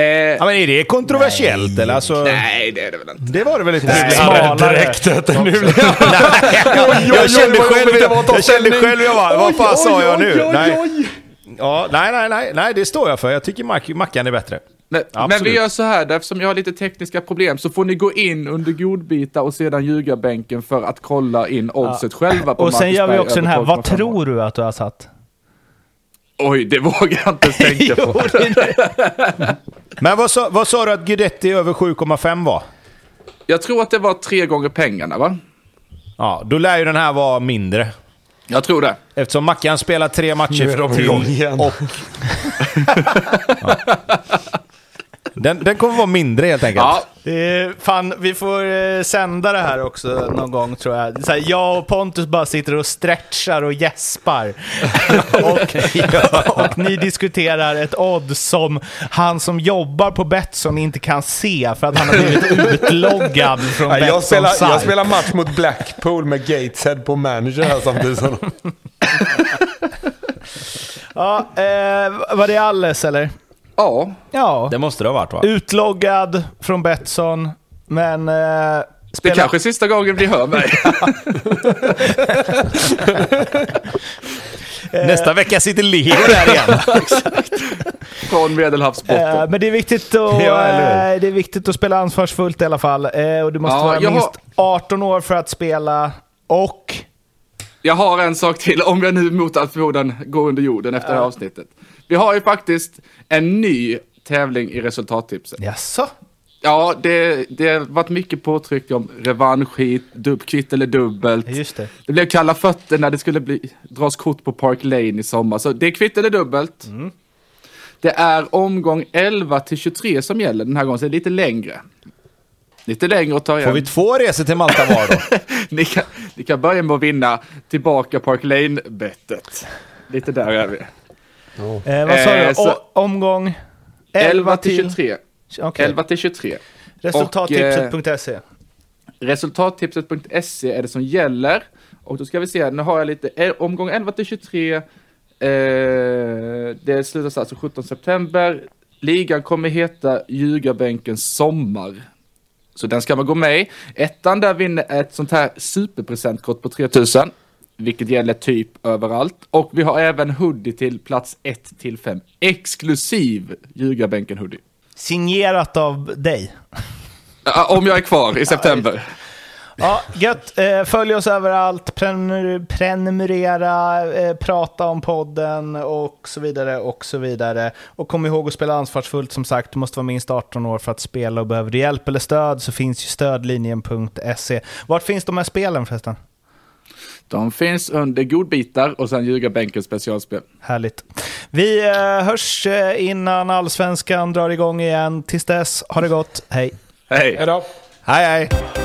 Eh, Ja, men är det kontroversiellt eller? Alltså, nej, det är det väl inte. Det var det väl inte? Nej. Ja, Smalare. direkt. Nu blir jag... jag kände vad själv, det att jag kände själv, jag bara, vad fan sa jag nu? nej. Ja, nej, nej, nej, nej, det står jag för. Jag tycker Mac Mackan är bättre. Men, men vi gör så här, eftersom jag har lite tekniska problem så får ni gå in under godbitar och sedan ljugarbänken för att kolla in oddset själva på Och sen Marcus gör vi också den här, vad 12,5 tror du att du har satt? Oj, det vågar jag inte ens tänka <laughs> på. <laughs> Men vad sa, vad sa du att Guidetti över 7,5 var? Jag tror att det var tre gånger pengarna, va? Ja, då lär ju den här vara mindre. Jag tror det. Eftersom Mackan spelar tre matcher Nu är de till igång igen. och... <laughs> ja. Den, den kommer vara mindre helt enkelt. Ja, Det är, fan, vi får eh, sända det här också någon gång tror jag. Så här, jag och Pontus bara sitter och stretchar och gäspar. <laughs> och, och ni diskuterar ett odd som han som jobbar på Betsson inte kan se för att han har blivit <laughs> utloggad från Nej, jag, spelar, jag spelar match mot Blackpool med Gateshead på manager här samtidigt. <laughs> Ja, eh, var det alles eller? Ja. Ja. Det måste det ha varit va? Utloggad från Betsson, men... Eh, det spelar- kanske är sista gången vi hör mig. <laughs> Nästa vecka sitter Leo där <laughs> igen. Från Medelhavsbotten. Eh, men det är, viktigt att, eh, det är viktigt att spela ansvarsfullt i alla fall. Eh, och du måste Ja, vara jag har- minst 18 år för att spela. Och... Jag har en sak till, om jag nu mot all förmodan går under jorden efter det här avsnittet. Vi har ju faktiskt en ny tävling i resultattipset. Jaså? Ja, det, det har varit mycket påtryck om revanschhit, dubb, kvitt eller dubbelt. Just det. Det blev kalla fötter när det skulle bli, dras kort på Park Lane i sommar. Så det är kvitt eller dubbelt. Det är omgång 11 till 23 som gäller den här gången, så det är lite längre. Lite längre att ta igen. Får vi två resor till Malta var då? <laughs> ni, kan, ni kan börja med att vinna tillbaka Park Lane-bettet. Lite där är vi. Eh, vad sa Eh, du? så- O- omgång 11 till 23. Okej. 11 till 23. Resultattipset.se. Resultattipset.se är det som gäller. Och då ska vi se, nu har jag lite, eh, omgång 11 till 23. Eh, det slutas alltså 17 september. Ligan kommer heta Ljugarbänkens sommar. Så den ska man gå med i. Ettan där vinner ett sånt här superpresentkort på 3000. Vilket gäller typ överallt. Och vi har även hoodie till plats 1 till 5. Exklusiv Ljugarbänken hoodie. Signerat av dig. Om jag är kvar i september. Ja, gött. Eh, följ oss överallt, prenumer- prenumerera, eh, prata om podden och så vidare och så vidare. Och kom ihåg att spela ansvarsfullt som sagt. Du måste vara minst 18 år för att spela och behöver du hjälp eller stöd så finns ju stödlinjen.se. Vart finns de här spelen förresten? De finns under godbitar och sen ljugarbänkens specialspel. Härligt. Vi eh, hörs eh, innan allsvenskan drar igång igen. Tills dess, ha det gott. Hej. Hej! Hej då. Hej hej!